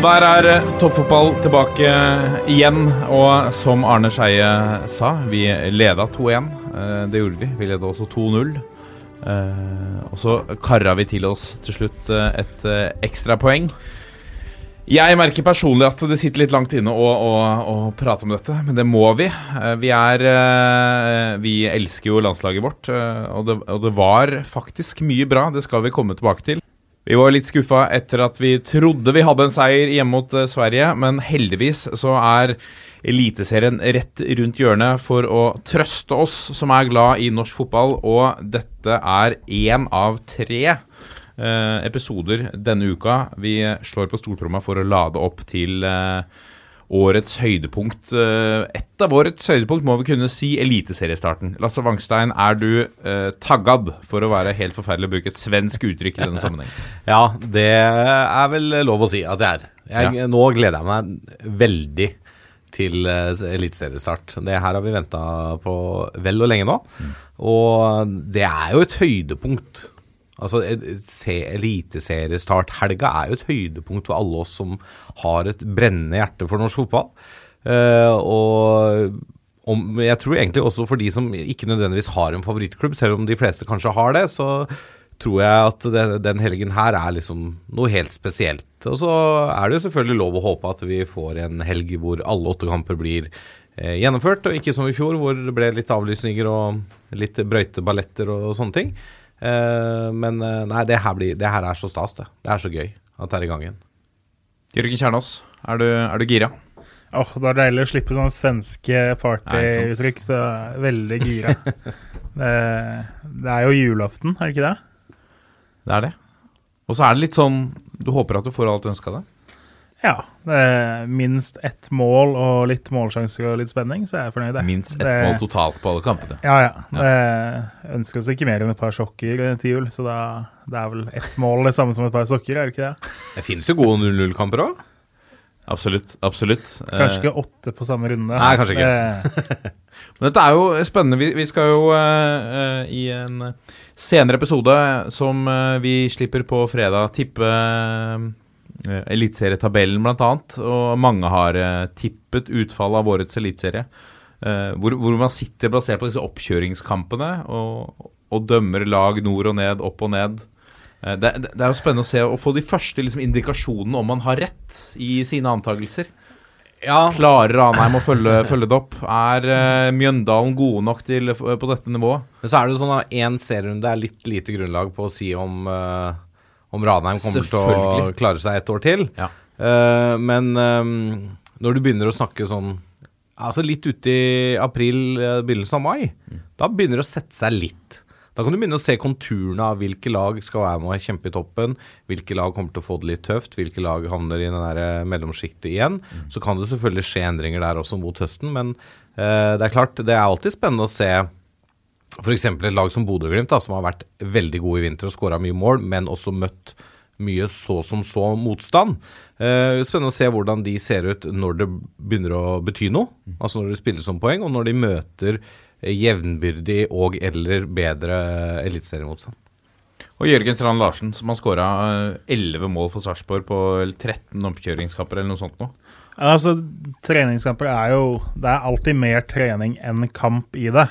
Og der er eh, toppfotball tilbake igjen. Og som Arne Skeie sa, vi leda 2-1. Eh, Det gjorde vi. Vi leda også 2-0. Eh, Og så kara vi til oss til slutt et ekstrapoeng. Jeg merker personlig at det sitter litt langt inne å, å, å prate om dette, men det må vi. Vi er Vi elsker jo landslaget vårt, og det, og det var faktisk mye bra. Det skal vi komme tilbake til. Vi var litt skuffa etter at vi trodde vi hadde en seier hjemme mot eh, Sverige, men heldigvis så er Eliteserien rett rundt hjørnet for å trøste oss som er glad i norsk fotball, og dette er én av tre eh, episoder denne uka. Vi slår på stortromma for å lade opp til eh, årets høydepunkt. Eh, et av årets høydepunkt må vi kunne si eliteseriestarten. Lasse Wangstein, er du eh, taggad, for å være helt forferdelig å bruke et svensk uttrykk i denne sammenheng? Ja, det er vel lov å si at jeg er. Jeg, Nå gleder jeg meg veldig til eh, eliteseriestart. Det her har vi venta på vel og lenge nå. Og det er jo et høydepunkt. Altså, Eliteseriestart-helga er jo et høydepunkt for alle oss som har et brennende hjerte for norsk fotball. Uh, og om, jeg tror egentlig også for de som ikke nødvendigvis har en favorittklubb, selv om de fleste kanskje har det, så tror jeg at det, den helgen her er liksom noe helt spesielt. Og så er det jo selvfølgelig lov å håpe at vi får en helg hvor alle åtte kamper blir eh, gjennomført, og ikke som i fjor hvor det ble litt avlysninger og litt brøyteballetter og sånne ting. Eh, men eh, nei, det her, blir, det her er så stas, det. Det er så gøy at det er i gang igjen. Jørgen Kjernås, er du, er du gira? Åh, Det er deilig å slippe sånne svenske partyuttrykk. Så veldig gira. det, det er jo julaften, er det ikke det? Det er det. Og så er det litt sånn Du håper at du får alt du ønska deg? Ja. Det er minst ett mål og litt målsjanser og litt spenning, så er jeg fornøyd. jeg. Minst ett Det- mål totalt på alle kampene. Ja, ja. Det ønsker oss ikke mer enn et par sokker til jul, så da, det er vel ett mål det samme som et par sokker, er det ikke det? Det finnes jo gode 0-0-kamper òg. Absolutt. absolutt. Kanskje Eh, ikke åtte på samme runde. Nei, kanskje ikke. Men dette er jo spennende. Vi, vi skal jo uh, uh, i en senere episode, som uh, vi slipper på fredag, tippe eliteserietabellen, blant annet. Og mange har eh, tippet utfallet av årets eliteserie. eh, hvor, hvor man sitter basert på disse oppkjøringskampene og, og dømmer lag nord og ned, opp og ned. Eh, det, det det er jo spennende å se å få de første liksom, indikasjonene om man har rett i sine antakelser. Ja, Klarer Ranheim å følge, følge det opp? Er uh, Mjøndalen gode nok til, eh, på dette nivået? Men så er det sånn at én serierunde er litt lite grunnlag på å si om, eh, om Ranheim kommer til å klare seg et år til. Ja. Uh, men um, når du begynner å snakke sånn Altså litt ute i april, eh, begynnelsen av mai, da begynner det å sette seg litt. Da kan du begynne å se konturene av hvilke lag skal være med og kjempe i toppen, hvilke lag kommer til å få det litt tøft, hvilke lag havner i eh, mellomsjiktet igjen. Så kan det selvfølgelig skje endringer der også mot høsten, men uh, det er klart, det er alltid spennende å se F.eks. et lag som Bodø-Glimt, som har vært veldig gode i vinter og skåra mye mål, men også møtt mye så som så motstand. Eh, spennende å se hvordan de ser ut når det begynner å bety noe. Altså når det spilles som poeng, og når de møter eh, jevnbyrdig og eller bedre eh, eliteseriemotstand. Og Jørgen Strand Larsen, som har skåra elleve mål for Sarpsborg på 13 oppkjøringskamper eller noe sånt nå. Ja, Altså, treningskamper er jo Det er alltid mer trening enn kamp i det.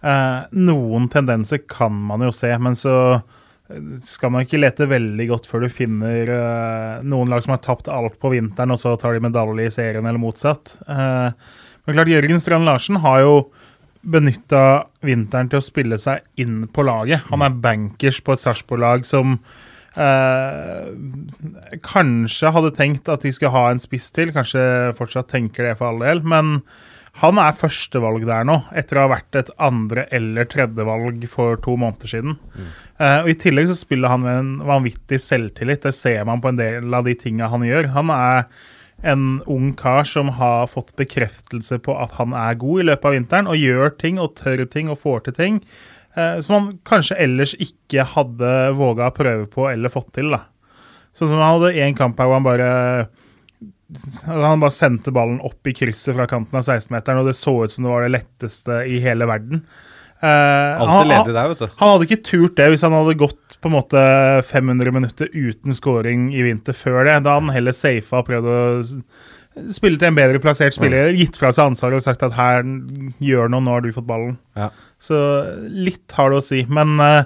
Eh, noen tendenser kan man jo se, men så skal man ikke lete veldig godt før du finner eh, noen lag som har tapt alt på vinteren, og så tar de medalje i serien, eller motsatt. Eh, men klart, Jørgen Strand Larsen har jo benytta vinteren til å spille seg inn på laget. Han er bankers på et Sarpsborg-lag som eh, kanskje hadde tenkt at de skulle ha en spiss til, kanskje fortsatt tenker det for all del, men Han er førstevalg der nå, etter å ha vært et andre- eller tredjevalg for to måneder siden. Eh, og I tillegg så spiller han med en vanvittig selvtillit. Det ser man på en del av de tinga han gjør. Han er en ung kar som har fått bekreftelse på at han er god i løpet av vinteren, og gjør ting og tør ting og får til ting uh, som han kanskje ellers ikke hadde våga å prøve på eller fått til. da. Sånn som han hadde én kamp her hvor han bare han bare sendte ballen opp i krysset fra kanten av 16-meteren, og det så ut som det var det letteste i hele verden. Uh, han- ledig der, vet du. han hadde ikke turt det hvis han hadde gått på en måte 500 minutter uten scoring i vinter før det. Da hadde han heller safa og prøvd å spille til en bedre plassert spiller, gitt fra seg ansvaret og sagt at her, gjør noe, nå har du fått ballen. Ja. Så litt har det å si. Men eh,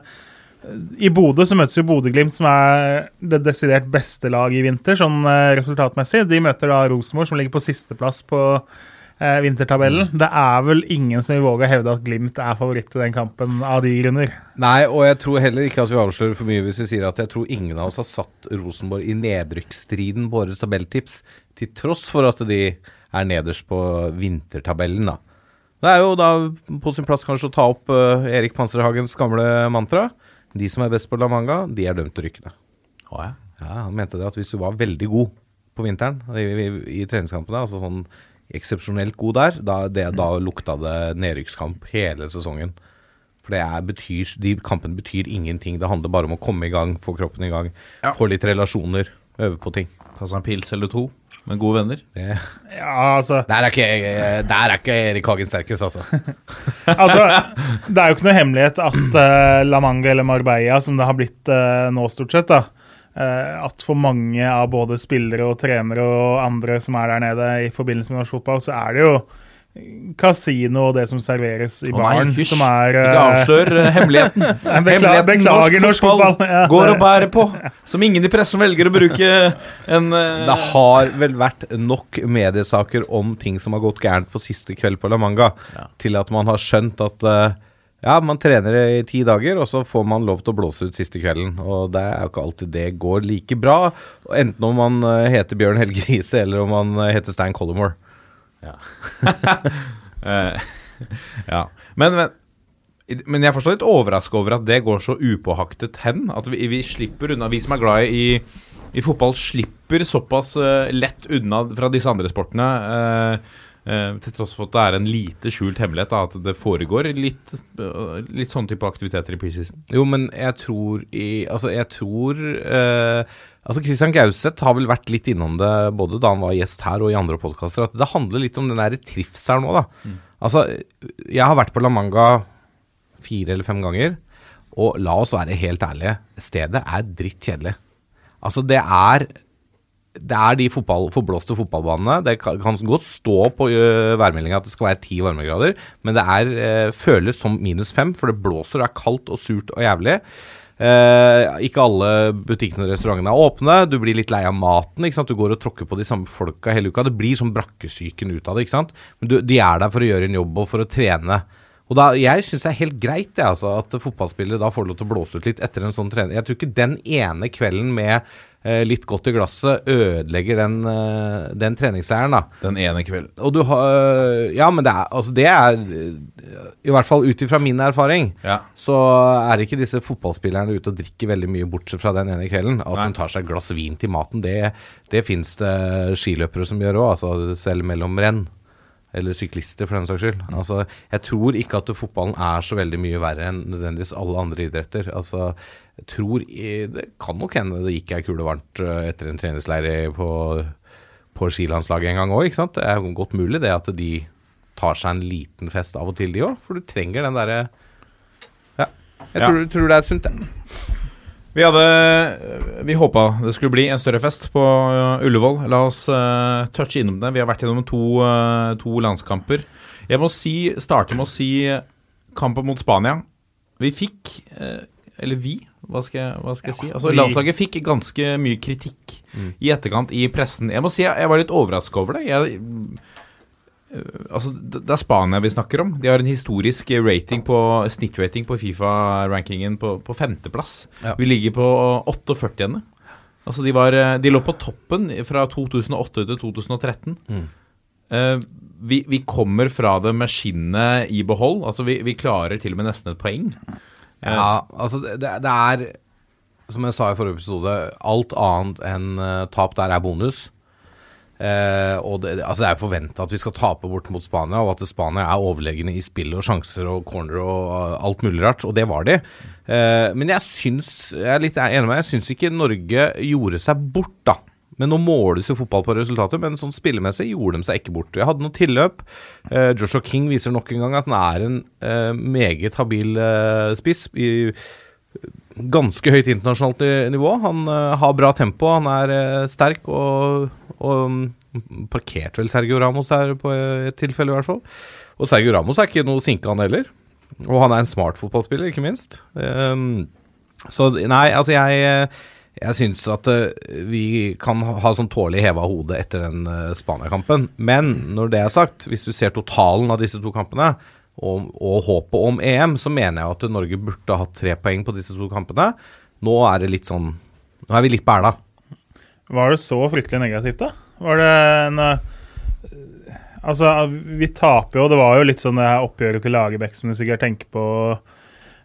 i Bodø så møtes jo Bodø-Glimt, som er det desidert beste laget i vinter, sånn eh, resultatmessig. De møter da Rosenborg, som ligger på sisteplass på eh, vintertabellen. Det er vel ingen som vil våge å hevde at Glimt er favoritt i den kampen, av de grunner. Nei, og jeg tror heller ikke at vi avslører for mye hvis vi sier at jeg tror ingen av oss har satt Rosenborg i nedrykksstriden på årets tabelltips, til tross for at de er nederst på vintertabellen, da. Det er jo da på sin plass kanskje å ta opp uh, Erik Panserhagens gamle mantra. De som er best på La Manga, de er dømt til å rykke ned. Oh, ja. Ja, han mente det at hvis du var veldig god på vinteren i, i, i treningskampene, altså sånn eksepsjonelt god der, da, det, da lukta det nedrykkskamp hele sesongen. For det betyr, de kampene betyr ingenting. Det handler bare om å komme i gang, få kroppen i gang, Ja. få litt relasjoner, øve på ting. Ta seg en pils eller to med gode venner. Det, Ja, altså der, er ikke, der er ikke Erik Hagen sterkest, altså. Altså, det er jo ikke noe hemmelighet at uh, La Manga eller Marbella, som det har blitt uh, nå stort sett, da, uh, at for mange av både spillere og trenere og andre som er der nede i forbindelse med norsk fotball, så er det jo kasino og det som serveres i Å baren, hysj. som er eh, Ikke avslør uh, hemmeligheten. beklager, beklager, norsk fotball. Ja. går og bærer på. Som ingen i pressen velger å bruke en uh... Det har vel vært nok mediesaker om ting som har gått gærent på siste kveld på La Manga, til at man har skjønt at eh, ja, man trener i ti dager, og så får man lov til å blåse ut siste kvelden. Og det er jo ikke alltid det går like bra, enten om man eh, heter Bjørn Helge Riise eller om man eh, heter Stein Collymore. Eh, ja. Men, men, men jeg forstår litt overraska over at det går så upåhaktet hen. At vi, vi slipper unna Vi som er glad i, i fotball, slipper såpass uh, lett unna fra disse andre sportene. eh, eh, til tross for at det er en lite skjult hemmelighet da, at det foregår litt, eh, litt sånn type aktiviteter i preseason. Jo, men jeg tror i Altså, jeg tror eh, Altså, Christian Gauseth har vel vært litt innom det både da han var gjest her og i andre podkaster, at det handler litt om den der trivselen nå, da. Altså, jeg har vært på La Manga fire eller fem ganger, og la oss være helt ærlige, stedet er drittkjedelig. Altså, det er det er de fotball, forblåste fotballbanene. Det kan, godt stå på uh, værmeldinga at det skal være ti varmegrader, men det er, øh, føles som minus fem, for det blåser, det er kaldt og surt og jævlig. Eh, ikke alle butikkene og restaurantene er åpne. Du blir litt lei av maten. ikke sant? Du går og tråkker på de samme folka hele uka. Det blir sånn brakkesyken ut av det. ikke sant? Men du, de er der for å gjøre en jobb og for å trene. Og da, Jeg syns det er helt greit det, altså, at fotballspillere da får lov til å blåse ut litt etter en sånn trening. Jeg tror ikke den ene kvelden med litt godt i glasset ødelegger den, eh, den treningsseieren. da. Den ene kvelden. Og du har Ja, men det er, altså det er eh, I hvert fall ut ifra min erfaring, Ja. så er ikke disse fotballspillerne ute og drikker veldig mye, bortsett fra den ene kvelden. At Nei. de tar seg et glass vin til maten, det, det fins det skiløpere som gjør òg, altså selv mellom renn. Eller syklister, for den saks skyld. Altså, jeg tror ikke at fotballen er så veldig mye verre enn nødvendigvis alle andre idretter. Altså, jeg tror Det kan nok hende det gikk ei kule varmt eh, etter en treningsleir på, på skilandslaget en gang òg, ikke sant. Det er godt mulig det at de tar seg en liten fest av og til, de òg. For du trenger den derre Ja. Jeg Ja. tror, tror det er sunt, det. Vi hadde Vi håpa det skulle bli en større fest på uh, Ullevål. La oss uh, touche innom det. Vi har vært gjennom to, uh, to landskamper. Jeg må si, starte med å si kampen mot Spania. Vi fikk uh, Eller vi, hva skal jeg, hva skal jeg si? Altså Landslaget fikk ganske mye kritikk i etterkant i pressen. Jeg må si jeg, jeg var litt overraska over det. Jeg, altså, det er Spania vi snakker om. De har en historisk rating på snittrating på Fifa-rankingen på, på femteplass. Ja. Vi ligger på 48. Altså de, var, eh, de lå på toppen fra 2008 til 2013. Mm. Uh, vi, vi kommer fra det med skinnet i behold. Altså, vi, vi klarer til og med nesten et poeng. Ja, altså det, det det er Som jeg sa i forrige episode, alt annet enn uh, tap der er bonus. Eh, og det, altså det er forventa at vi skal tape bort mot Spania, og at Spania er overlegne i spill og sjanser og corner og uh, alt mulig rart, og det var de. Eh, men jeg syns Jeg er litt enig med deg, jeg syns ikke Norge gjorde seg bort, da. Men nå måles jo fotball på resultater, men sånn spillemessig gjorde de seg ikke bort. Jeg hadde noen tilløp. Eh, Joshua King viser nok en gang at han er en eh, meget habil eh, spiss. i ganske høyt internasjonalt nivå. Han uh, har bra tempo, han er uh, sterk og, og um, parkerte vel Sergio Ramos her på et tilfelle, i hvert fall. Og Sergio Ramos er ikke noe sinke, han heller. Og han er en smart fotballspiller, ikke minst. Um, så nei, altså jeg jeg syns at eh, vi kan ha sånn tålelig heva hode etter den Spania-kampen. Men når det er sagt, hvis du ser totalen av disse to kampene, og, og håpet om EM, så mener jeg at Norge burde hatt tre poeng på disse to kampene. Nå er det litt sånn Nå er vi litt bæla. Var det så fryktelig negativt, da? Var det en eh, Altså, vi taper jo. Det var jo litt sånn det her oppgjøret til Lagerbäck som du sikkert tenker på.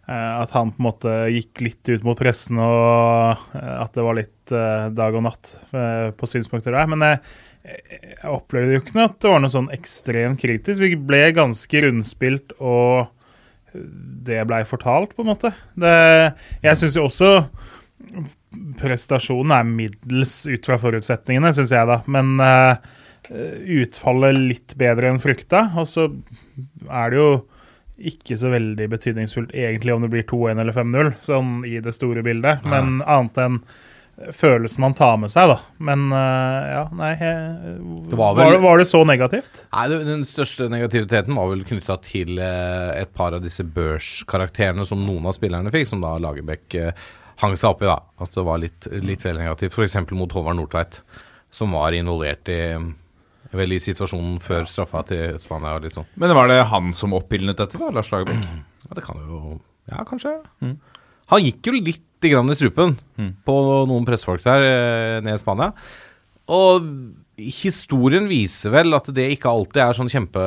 eh, At han på en måte gikk litt ut mot pressen, og eh, at det var litt dag og natt på synspunkter der. Men jeg, opplevde jo ikke noe at det var noe sånn ekstremt kritisk. Vi ble ganske rundspilt, og det blei fortalt, på en måte. Det, jeg syns jo også prestasjonen er middels ut fra forutsetningene, syns jeg, da. Men uh, utfallet litt bedre enn frykta. Og så er det jo ikke så veldig betydningsfullt egentlig om det blir 2-1 eller 5-0, sånn i det store bildet. Men annet enn følelsen man tar med seg, da. Men eh, ja, nei jeg, Det var var, vel- det, var det så negativt? Nei, det- Den største negativiteten var vel knytta til eh, et par av disse børskarakterene som noen av spillerne fikk, som da Lagerbäck eh, hang seg opp i. da, At det var litt, litt vel negativt. F.eks. mot Håvard Nordtveit, som var involvert i Vel i situasjonen før straffa til Spania og litt sånn. Men var det han som oppildnet dette, da, Lars Lagerbäck? Ja, det kan jo Ja, kanskje. Han gikk jo litt grann i strupen på noen pressefolk der eh, nede i Spania. Og historien viser vel at det ikke alltid er sånn kjempe,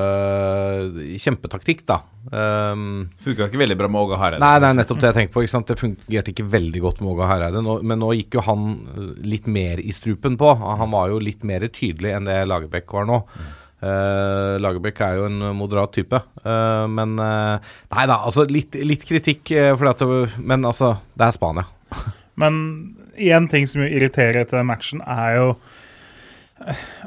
kjempetaktikk, da. Um, Funka ikke veldig bra med Åge Hareide. Nei, det er nettopp det jeg tenker på. Det fungerte ikke veldig godt med Åge Hareide. Nå, men nå gikk jo han eh, litt mer i strupen på. Han var jo litt mer tydelig enn det Lagerbäck var nå. Uh, Lagerbäck er jo en moderat type. uh, men uh, Nei da, altså litt, litt kritikk, at Men altså, det er Spania. Men én ting som irriterer etter matchen, er jo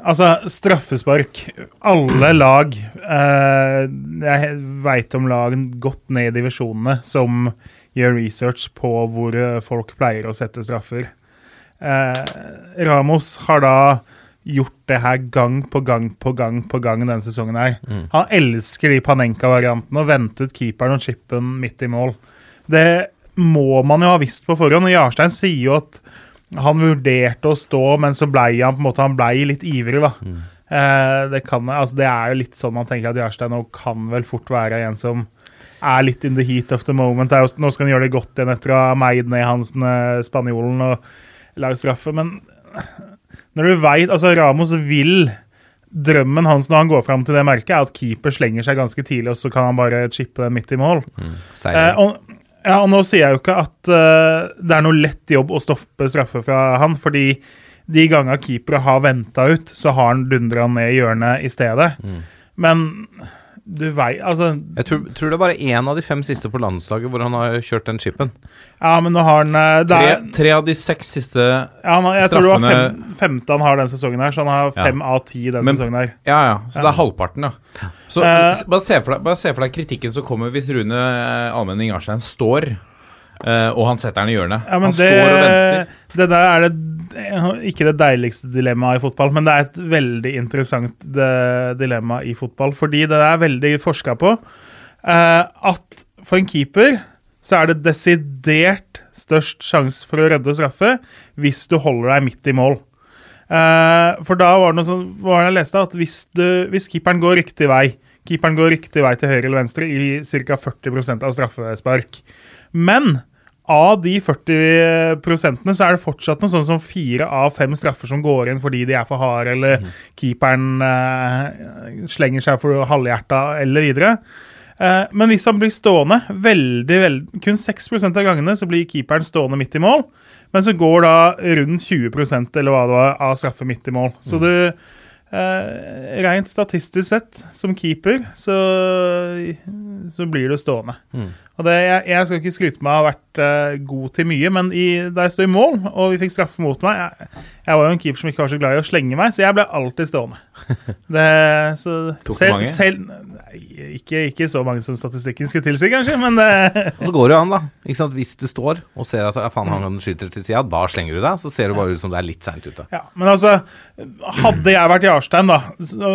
Altså, straffespark. Alle lag Jeg veit om lag godt ned i divisjonene som gjør research på hvor folk pleier å sette straffer. Ramos har da gjort det her gang på gang på gang på gang denne sesongen her. Han elsker de Panenka-variantene og vente ut keeperen og chipen midt i mål. Det må man jo ha visst på forhånd. og Jarstein sier jo at han vurderte å stå, men så blei han på en måte Han blei litt ivrig, da. Eh, det, kan, altså, det er jo litt sånn man tenker at Jarstein nå kan vel fort være en som er litt in the heat of the moment. Jo, nå skal han gjøre det godt igjen etter å ha meid ned han eh, spanjolen og lage straffe, men når du veit Altså, Ramos vil Drømmen hans når han går fram til det merket, er at keeper slenger seg ganske tidlig, og så kan han bare chippe den midt i mål. Seier. Eh, og, ja, og nå sier jeg jo ikke at uh, det er noe lett jobb å stoppe straffe fra han, fordi de ganger keepere har venta ut, så har han dundra ned i hjørnet i stedet. Men du veit Altså, jeg tror, tror det er bare én av de fem siste på landslaget hvor han har kjørt den chipen. ja, men nå har han eh, det Tre, er, tre av de seks siste ja, han, har- Jeg tror det var fem, femte han har den sesongen her, så han har Ja. fem av ti den Men- sesongen her. Ja, ja. Så det er halvparten, ja. Så uh, bare, se for deg, bare se for deg kritikken som kommer hvis Rune eh, Almenning Arstein står, uh, og han setter den i hjørnet. Ja, han det, står og venter. Det der er det ikke det deiligste dilemmaet i fotball, men det er et veldig interessant dilemma i fotball. Fordi det er veldig forska på eh, at for en keeper så er det desidert størst sjanse for å redde straffe hvis du holder deg midt i mål. Eh, for da var det noe sånn, var det jeg leste, at hvis, du, hvis keeperen går riktig vei Keeperen går riktig vei til høyre eller venstre i ca. 40% av straffespark. Men av de 40 prosentene så er det fortsatt noe sånn som fire av fem straffer som går inn fordi de er for harde, eller keeperen eh, slenger seg for halvhjerta, eller videre. Eh, men hvis han blir stående, veldig, veldig, kun 6% av gangene så blir keeperen stående midt i mål. Men så går da rundt 20% eller hva det var, av straffe midt i mål. Så du eh, Rent statistisk sett, som keeper, så, så blir du stående. Og det, jeg, jeg skal ikke skryte meg å ha vært uh, god til mye, men i, da jeg sto i mål og vi fikk straffe mot meg jeg, jeg var jo en keeper som ikke var så glad i å slenge meg, så jeg ble alltid stående. Det, så, Tok selv, mange? selv, nei, ikke, ikke så mange som statistikken skulle tilsi, kanskje, men uh, Og så går det jo an, da. Ikke sant? Hvis du står og ser at faen, han skyter til sida, da slenger du deg. Så ser du bare ut som du er litt seint ute. Ja, men altså, hadde jeg vært Jarstein, da,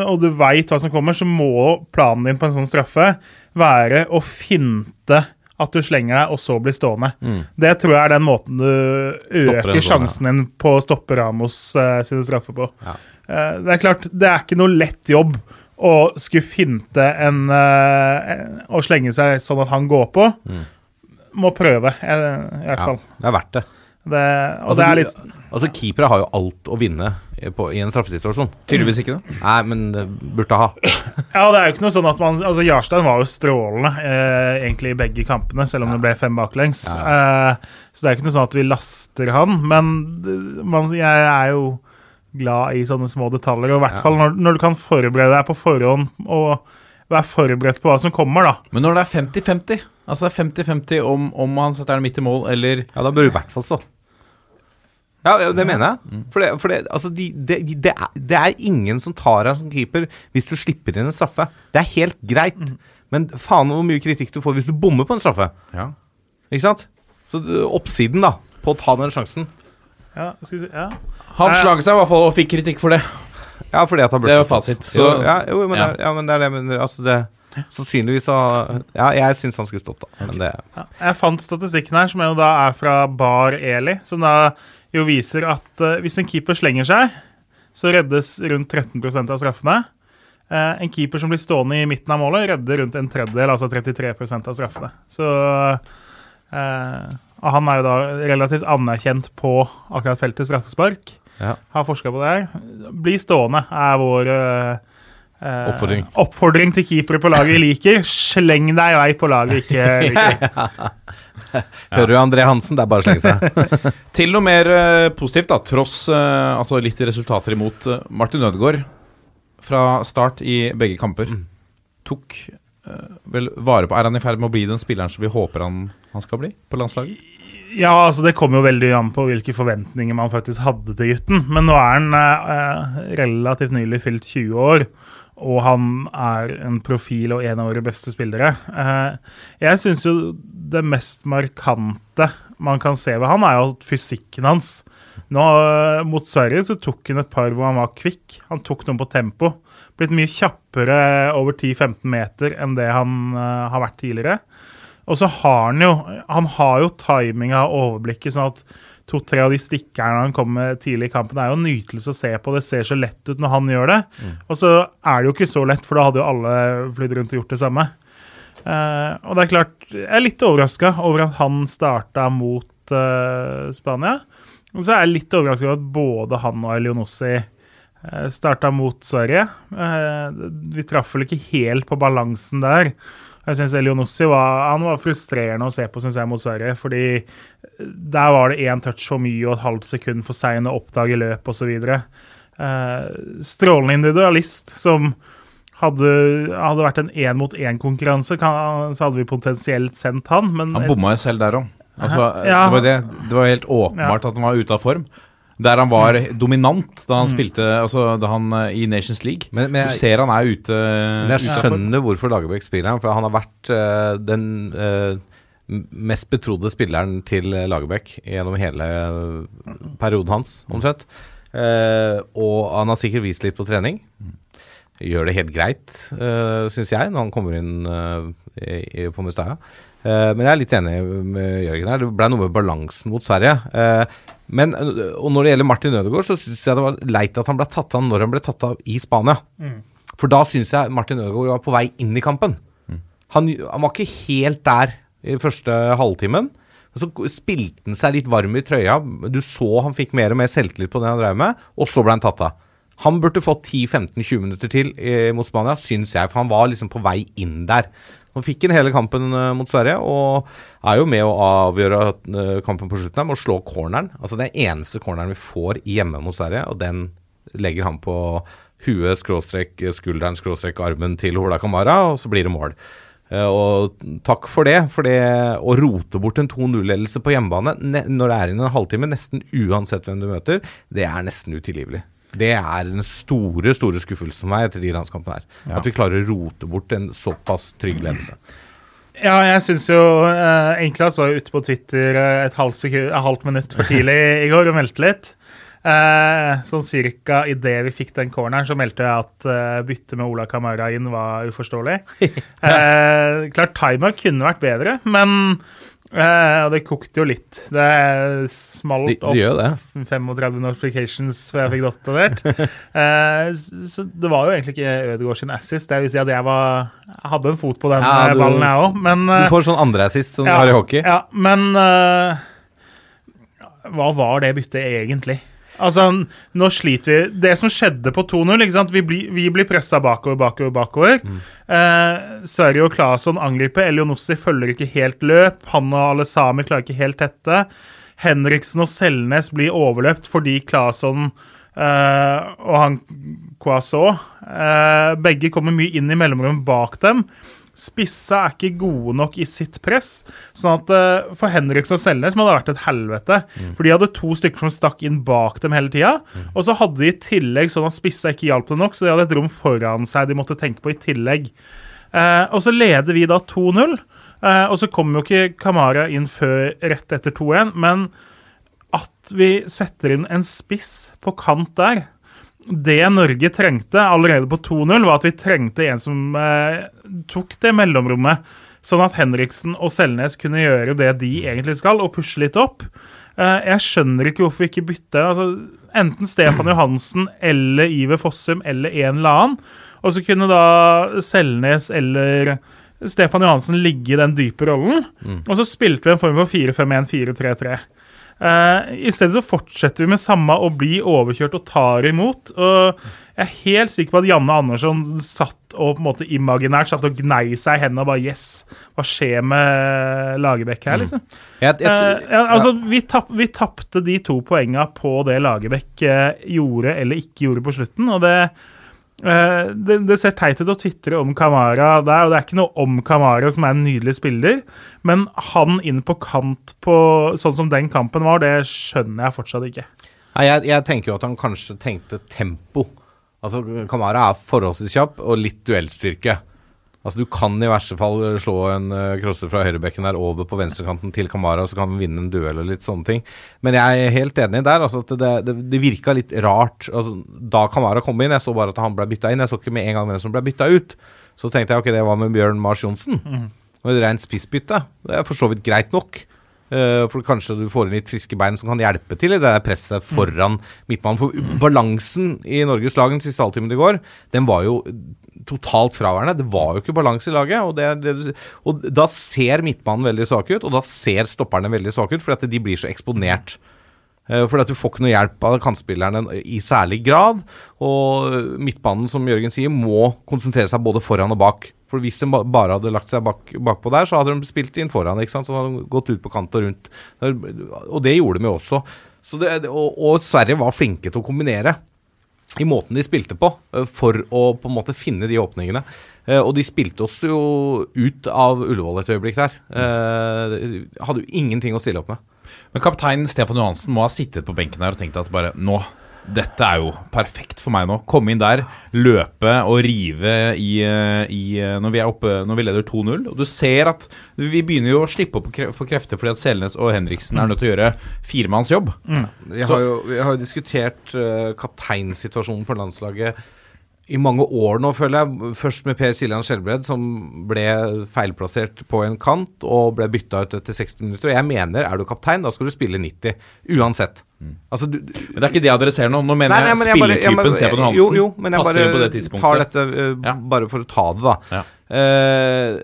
og du veit hva som kommer, så må planen din på en sånn straffe være å finte at du slenger deg, og så blir stående. Det tror jeg er den måten du øker en sånn, sjansen din på å stoppe Ramos uh, sine straffer på. Ja. Uh, det er klart, det er ikke noe lett jobb å skulle finte en uh, Å slenge seg sånn at han går på. Må prøve, i hvert Ja, fall. det er verdt det. Det, og Altså, det er litt Altså, Keepere har jo alt å vinne i- på, i en straffesituasjon. Tydeligvis ikke, det. Nei, men det burde ha. Ja, det er jo ikke noe sånn at man Altså, Jarstein var jo strålende eh, egentlig i begge kampene, selv om det ble fem baklengs. Eh, så det er jo ikke noe sånn at vi laster han, men man, jeg er jo glad i sånne små detaljer, og i hvert fall når, når du kan forberede deg på forhånd og være forberedt på hva som kommer, da. Men når det er 50-50, altså det er 50-50 om, om han setter den midt i mål, eller Ja, da bør du i hvert fall stå. Ja, det mener jeg. For, det, for det, altså, de, de, de, er, det er ingen som tar deg som keeper hvis du slipper inn en straffe. Det er helt greit. Men faen hvor mye kritikk du får hvis du bommer på en straffe. Ja. Ikke sant? Så oppsiden, da, på å ta den sjansen Ja, skal vi si, ja. Han slang seg i hvert fall og fikk kritikk for det. Ja, fordi at han Det burde er jo fasit. Så, jo, ja, jo, men, ja. Det, er- ja, men det er det mener. Altså, det Sannsynligvis så Ja, jeg syns han skulle stått, da. Men det Ja, jeg fant statistikken her, som jo da er fra Bar Eli, som da jo viser at uh, hvis en keeper slenger seg, så reddes rundt 13 av straffene. Uh, en keeper som blir stående i midten av målet, redder rundt en tredjedel, altså 33 av straffene. Så uh, han er jo da relativt anerkjent på akkurat feltet straffespark. Ja. Har forska på det her. Bli stående er vår eh, eh, Oppfordring. oppfordring til keepere på laget vi liker. Sleng deg i vei på laget vi ikke liker. Hører du André Hansen? Det er bare å slenge seg. Til noe mer eh, positivt, da, tross eh, altså litt resultater imot uh, Martin Ødegaard fra start i begge kamper. Tok eh, vel vare på Er han i ferd med å bli den spilleren som vi håper han, han skal bli på landslaget? Ja, altså det kommer jo veldig an på hvilke forventninger man faktisk hadde til gutten. Men nå er han eh, relativt nylig fylt 20 år, og han er en profil og en av våre beste spillere. Eh, jeg syns jo det mest markante man kan se ved han, er jo fysikken hans. Nå eh, Mot Sverige så tok han et par hvor han var kvikk. Han tok noen på tempo. Blitt mye kjappere over 10-15 meter enn det han eh, har vært tidligere. Og så har han jo Han har jo timinga og overblikket, sånn at to-tre av de stikkerne han kom med tidlig i kampen, er jo en nytelse å se på. Det ser så lett ut når han gjør det. Og så er det jo ikke så lett, for da hadde jo alle flydd rundt og gjort det samme. Uh, og det er klart, jeg er litt overraska over at han starta mot uh, Spania. Og så er jeg litt overraska over at både han og Elionossi uh, starta mot Sverige. Eh, vi traff vel ikke helt på balansen der. Jeg synes Elionossi var, han var frustrerende å se på synes jeg, mot Sverige. fordi der var det én touch for mye og et halvt sekund for sein å oppdage løp osv. Eh, strålende individualist som hadde, hadde vært en én-mot-én-konkurranse, så hadde vi potensielt sendt han. Men Han bomma jo selv der òg. Altså, Ja. det, var det, det var helt åpenbart at han var ute av form. Der han var dominant da han spilte Altså da han eh, i Nations League. Men, men Du jeg, ser han er ute men jeg skjønner skjønner hvorfor Lagerbäck spiller ham, for han har vært uh, den uh, mest betrodde spilleren til Lagerbäck gjennom hele perioden hans, omtrent. Uh, og han har sikkert vist litt på trening. Gjør det helt greit, uh, syns jeg, når han kommer inn i, i, på Mustaya. Eh, men jeg er litt enig med Jørgen her. Det ble noe med balansen mot Sverige. Eh, men, og når det gjelder Martin Ødegaard, så syns jeg det var leit at han ble tatt av når han ble tatt av i Spania. For da syns jeg Martin Ødegaard var på vei inn i kampen. Han, han var ikke helt der i første halvtimen. Så spilte han seg litt varm i trøya. Du så han fikk mer og mer selvtillit på det han drev med, og så ble han tatt av. Han burde fått 10-15-20 minutter til eh, mot Spania, syns jeg, for han var liksom på vei inn der. Han fikk han hele kampen eh, mot Sverige, og er jo med å avgjøre eh, kampen på slutten her med å slå corneren. Altså Den eneste corneren vi får hjemme mot Sverige, og den legger han på huet, skråstrek, skulderen, skråstrek, armen til Hola Kamara, og så blir det mål. Eh, Og takk for det, for det å rote bort en 2-0-ledelse på hjemmebane når det er inn en halvtime, nesten uansett hvem du møter, det er nesten utilgivelig. Det er den store store skuffelsen for meg etter de landskampene her. At vi klarer å rote bort en såpass trygg ledelse. Ja, jeg syns jo eh, Enklast var jo ute på Twitter eh, et halvt, sekund, et halvt minutt for tidlig i går og meldte litt. Eh, sånn cirka idet vi fikk den corneren, så meldte jeg at eh, byttet med Ola Kamara inn var uforståelig. eh, klart timer kunne vært bedre, men eh, det kokte jo litt. Det smalt De, de opp det. 35 notifications før jeg fikk det oppdatert. Eh, så det var jo egentlig ikke Ødegaard sin assist. Det vil si at jeg var jeg hadde en fot på den Ja, eh, du- ballen, jeg òg, eh, Du får sånn andre assist som du har i hockey. Ja, men eh, hva var det byttet egentlig? Altså, nå sliter vi Det som skjedde på 2-0 ikke sant? Vi blir, vi blir pressa bakover, bakover, bakover. Eh, Sverige og Claesson angriper. Elionossi følger ikke helt løp. Han og alle samer klarer ikke helt dette. Henriksen og Selnes blir overløpt fordi Claesson eh, og han Coisot eh, Begge kommer mye inn i mellomrommet bak dem. Spissa er ikke gode nok i sitt press. sånn at eh, For Henriksen og Selnes må det ha vært et helvete. For de hadde to stykker som stakk inn bak dem hele tida. Og så hadde de i tillegg sånn at spissa ikke hjalp dem nok, så de hadde et rom foran seg de måtte tenke på i tillegg. Eh, og så leder vi da 2-0. Eh, og så kommer jo ikke Kamara inn før rett etter 2-1, men at vi setter inn en spiss på kant der Det Norge trengte allerede på 2-0, var at vi trengte en som eh, tok det mellomrommet, sånn at Henriksen og Selnes kunne gjøre det de egentlig skal, og pushe litt opp. Eh, jeg skjønner ikke hvorfor vi ikke bytter. Altså, enten Stefan Johansen eller Iver Fossum eller en eller annen. Og så kunne da Selnes eller Stefan Johansen ligge i den dype rollen. Og så spilte vi en form for 4-5-1-4-3-3. Eh, I stedet så fortsetter vi med samme å bli overkjørt og tar imot. Og jeg er helt sikker på at Janne Andersson satt og på en måte imaginært satt og gnei seg i hendene og bare Yes, hva skjer med Lagerbäck her, liksom? Jeg, jeg, Eh, ja, altså, vi, tapp, vi tapte de to poenga på det Lagerbäck eh, gjorde eller ikke gjorde på slutten, og det eh, det, det ser teit ut å tvitre om Kamara der, og det er ikke noe om Kamara som er en nydelig spiller, men han inn på kant på sånn som den kampen var, det skjønner jeg fortsatt ikke. Nei, jeg, jeg tenker jo at han kanskje tenkte tempo. Altså, Kamara er forholdsvis kjapp og litt duellstyrke. Altså, Du kan i verste fall slå en uh, crosser fra høyrebekken der over på venstrekanten til Kamara, så kan han vinne en duell og litt sånne ting. Men jeg er helt enig der. altså at Det, det, det virka litt rart altså, da Kamara kom inn. Jeg så bare at han ble bytta inn. Jeg så ikke med en gang hvem som ble bytta ut. Så tenkte jeg ok, det var med Bjørn Mars Johnsen. Og et rent spissbytte. Det er for så vidt greit nok. Eh, for kanskje du får inn litt friske bein som kan hjelpe til i det presset foran midtbanen. For balansen i Norges lag den siste halvtimen i går, den var jo totalt fraværende. Det var jo ikke balanse i laget. Og, det, det, og da ser midtbanen veldig svak ut, og da ser stopperne veldig svake ut, fordi at de blir så eksponert. Eh, Fordi at du får ikke noe hjelp av kantspillerne i særlig grad. Og midtbanen, som Jørgen sier, må konsentrere seg både foran og bak. For hvis de bare hadde lagt seg bak, bakpå der, så hadde de spilt inn foran. ikke sant? Så hadde de gått ut på kant og rundt. Og det gjorde de jo også. Så det, og, og Sverige var flinke til å kombinere i måten de spilte på, eh, for å på en måte finne de åpningene. Eh, Og de spilte oss jo ut av Ullevål et øyeblikk der. Eh, Hadde jo ingenting å stille opp med. Men kaptein Stefan Johansen må ha sittet på benken her og tenkt at bare nå dette er jo perfekt for meg nå. Komme inn der, løpe og rive i, eh, i eh, når, vi er oppe, når vi leder 2-0. Og du ser at vi begynner jo å slippe opp for krefter fordi at Selnes og Henriksen er nødt til å gjøre firemannsjobb. Vi har jo, vi har jo diskutert uh, kapteinsituasjonen på landslaget i mange år nå, føler jeg. Først med Per Siljan Skjelbred, som ble feilplassert på en kant og ble bytta ut etter 60 minutter. Og jeg mener, er du kaptein, da skal du spille 90. Uansett. Altså, du, Men det er ikke det jeg adresserer nå. Nå mener Nei, nei, men jeg bare- spilletypen bare- Stefan Jo, Johansen jo, men jeg passer på det tar dette uh, Ja. bare for å ta det, da. Ja. Uh,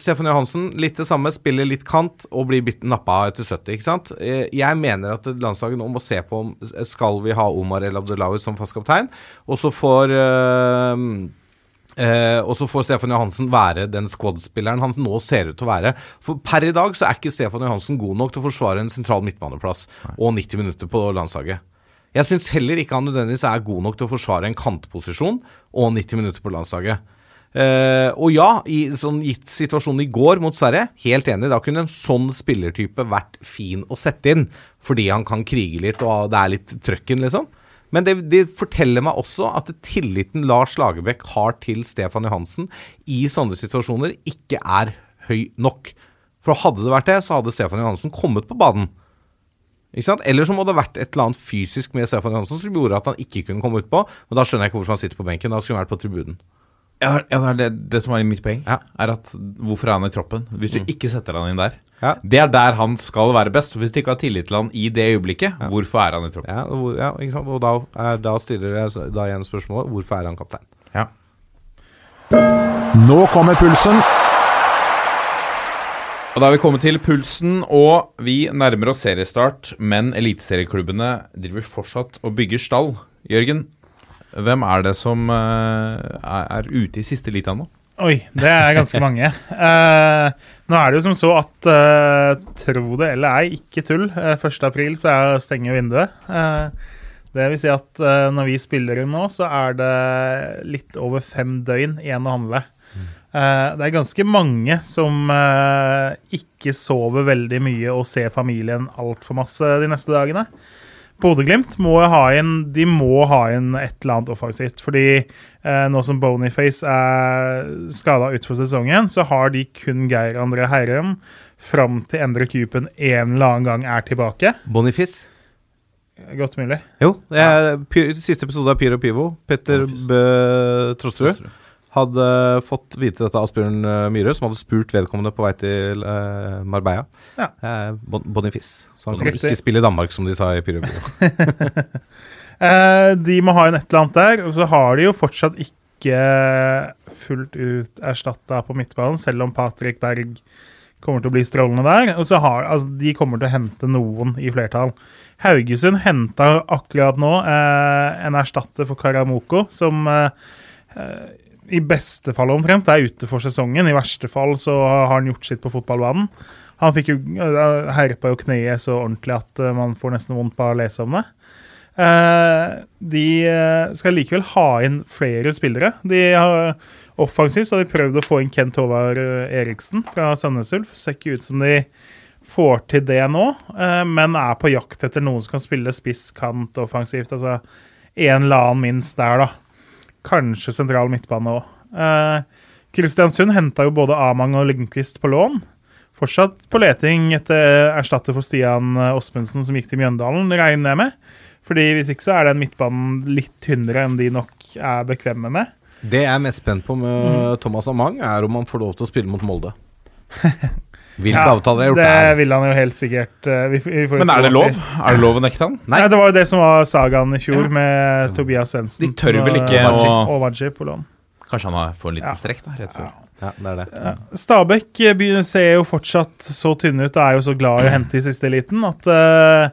Stefan Johansen, litt det samme. Spiller litt kant og blir nappa etter 70, ikke sant. Eh, jeg mener at landslaget nå må se på om skal vi ha Omar El Abdelawi som fast kaptein, og så får eh, Eh, og så får Stefan Johansen være den squad-spilleren han nå ser ut til å være. For Per i dag så er ikke Stefan Johansen god nok til å forsvare en sentral midtbaneplass og 90 minutter på landslaget. Jeg syns heller ikke han nødvendigvis er god nok til å forsvare en kantposisjon og 90 minutter på landslaget. Eh, og ja, i sånn gitt situasjonen i går mot Sverige, helt enig, da kunne en sånn spillertype vært fin å sette inn. Fordi han kan krige litt, og det er litt trøkken, liksom. Men det, det, forteller meg også at tilliten Lars Lagerbäck har til Stefan Johansen i sånne situasjoner, ikke er høy nok. For hadde det vært det, så hadde Stefan Johansen kommet på banen. Ikke sant? Eller så må det ha vært et eller annet fysisk med Stefan Johansen som gjorde at han ikke kunne komme utpå. Men da skjønner jeg ikke hvorfor han sitter på benken. Da skulle han vært på tribunen. Ja, ja, det det, som er mitt poeng. Ja. Er at Hvorfor er han i troppen? Hvis du ikke setter han inn der. Ja. Det er der han skal være best. Hvis du ikke har tillit til han i det øyeblikket, hvorfor er han i troppen? Ja, og, ja, ikke sant? og da, er, da stiller jeg da igjen spørsmålet hvorfor er han kaptein? Ja. Nå kommer pulsen. Og Da er vi kommet til pulsen, og vi nærmer oss seriestart. Men eliteserieklubbene driver fortsatt og bygger stall. Jørgen, hvem er det som eh, er, er ute i siste lita nå? Oi, det er ganske mange. Uh, nå er det jo som så at uh, tro det eller ei, ikke tull. Eh, 1. april så er stenger vinduet. Uh, det vil si at uh, når vi spiller inn nå, så er det litt over fem døgn igjen å handle. Uh, det er ganske mange som uh, ikke sover veldig mye og ser familien altfor masse de neste dagene. Bodø-Glimt må ha inn et eller annet offensivt. Fordi eh, nå som Boniface er skada utfor sesongen, så har de kun Geir André Herrem fram til Endre Kupen en eller annen gang er tilbake. Boniface? Godt mulig. Jo, det er, Py- siste episode av Pyro Pivo. Petter. Bø Trosterud hadde fått vite dette av Asbjørn eh, Myhre, som hadde spurt vedkommende på vei til eh, Marbella. Ja. Eh, bon Bonifice. Så han kan Riktig. ikke spille i Danmark, som de sa i Pyro Pivo. Eh, de må ha inn et eller annet der. Og så har de jo fortsatt ikke fullt ut erstatta på midtbanen, selv om Patrick Berg kommer til å bli strålende der. Og så har, altså, de kommer til å hente noen i flertall. Haugesund henta akkurat nå eh, en erstatter for Karamoko, som eh, eh, i beste fall omtrent er ute for sesongen. I verste fall så har han gjort sitt på fotballbanen. Han fikk jo uh, herpa jo kneet så ordentlig at eh, man får nesten vondt bare av å lese om det. Eh, de eh, skal likevel ha inn flere spillere. De har Offensivt så har de prøvd å få inn Kent Håvard eh, Eriksen fra Sandnes Ulf. Ser ikke ut som de får til det nå, eh, men er på jakt etter noen som kan spille spiss, kant, offensivt. Altså en eller annen minst der, da. Kanskje sentral midtbane òg. Eh, Kristiansund henta jo både Amang og Lindqvist på lån. Fortsatt på leting etter erstatter for Stian Åsmundsen, som gikk til Mjøndalen, regner jeg med. Fordi Hvis ikke så er den midtbanen litt tynnere enn de nok er bekvemme med. Det jeg er mest spent på med Thomas Amang, er om han får lov til å spille mot Molde. Hvilke Ja, avtaler er gjort det der? vil han jo helt sikkert. eh, Vi, vi får Men er det lov? Er det lov å nekte han? Nei. Nei, Det var jo det som var sagaen i fjor, med Tobias Svendsen. De tør vel ikke og- å- Og Waji på lån. Kanskje han har- får en liten Ja. strekk da, rett før. Ja, det er det. Stabæk eh, ser jo fortsatt så tynne ut og er jo så glad i å hente i siste eliten at eh,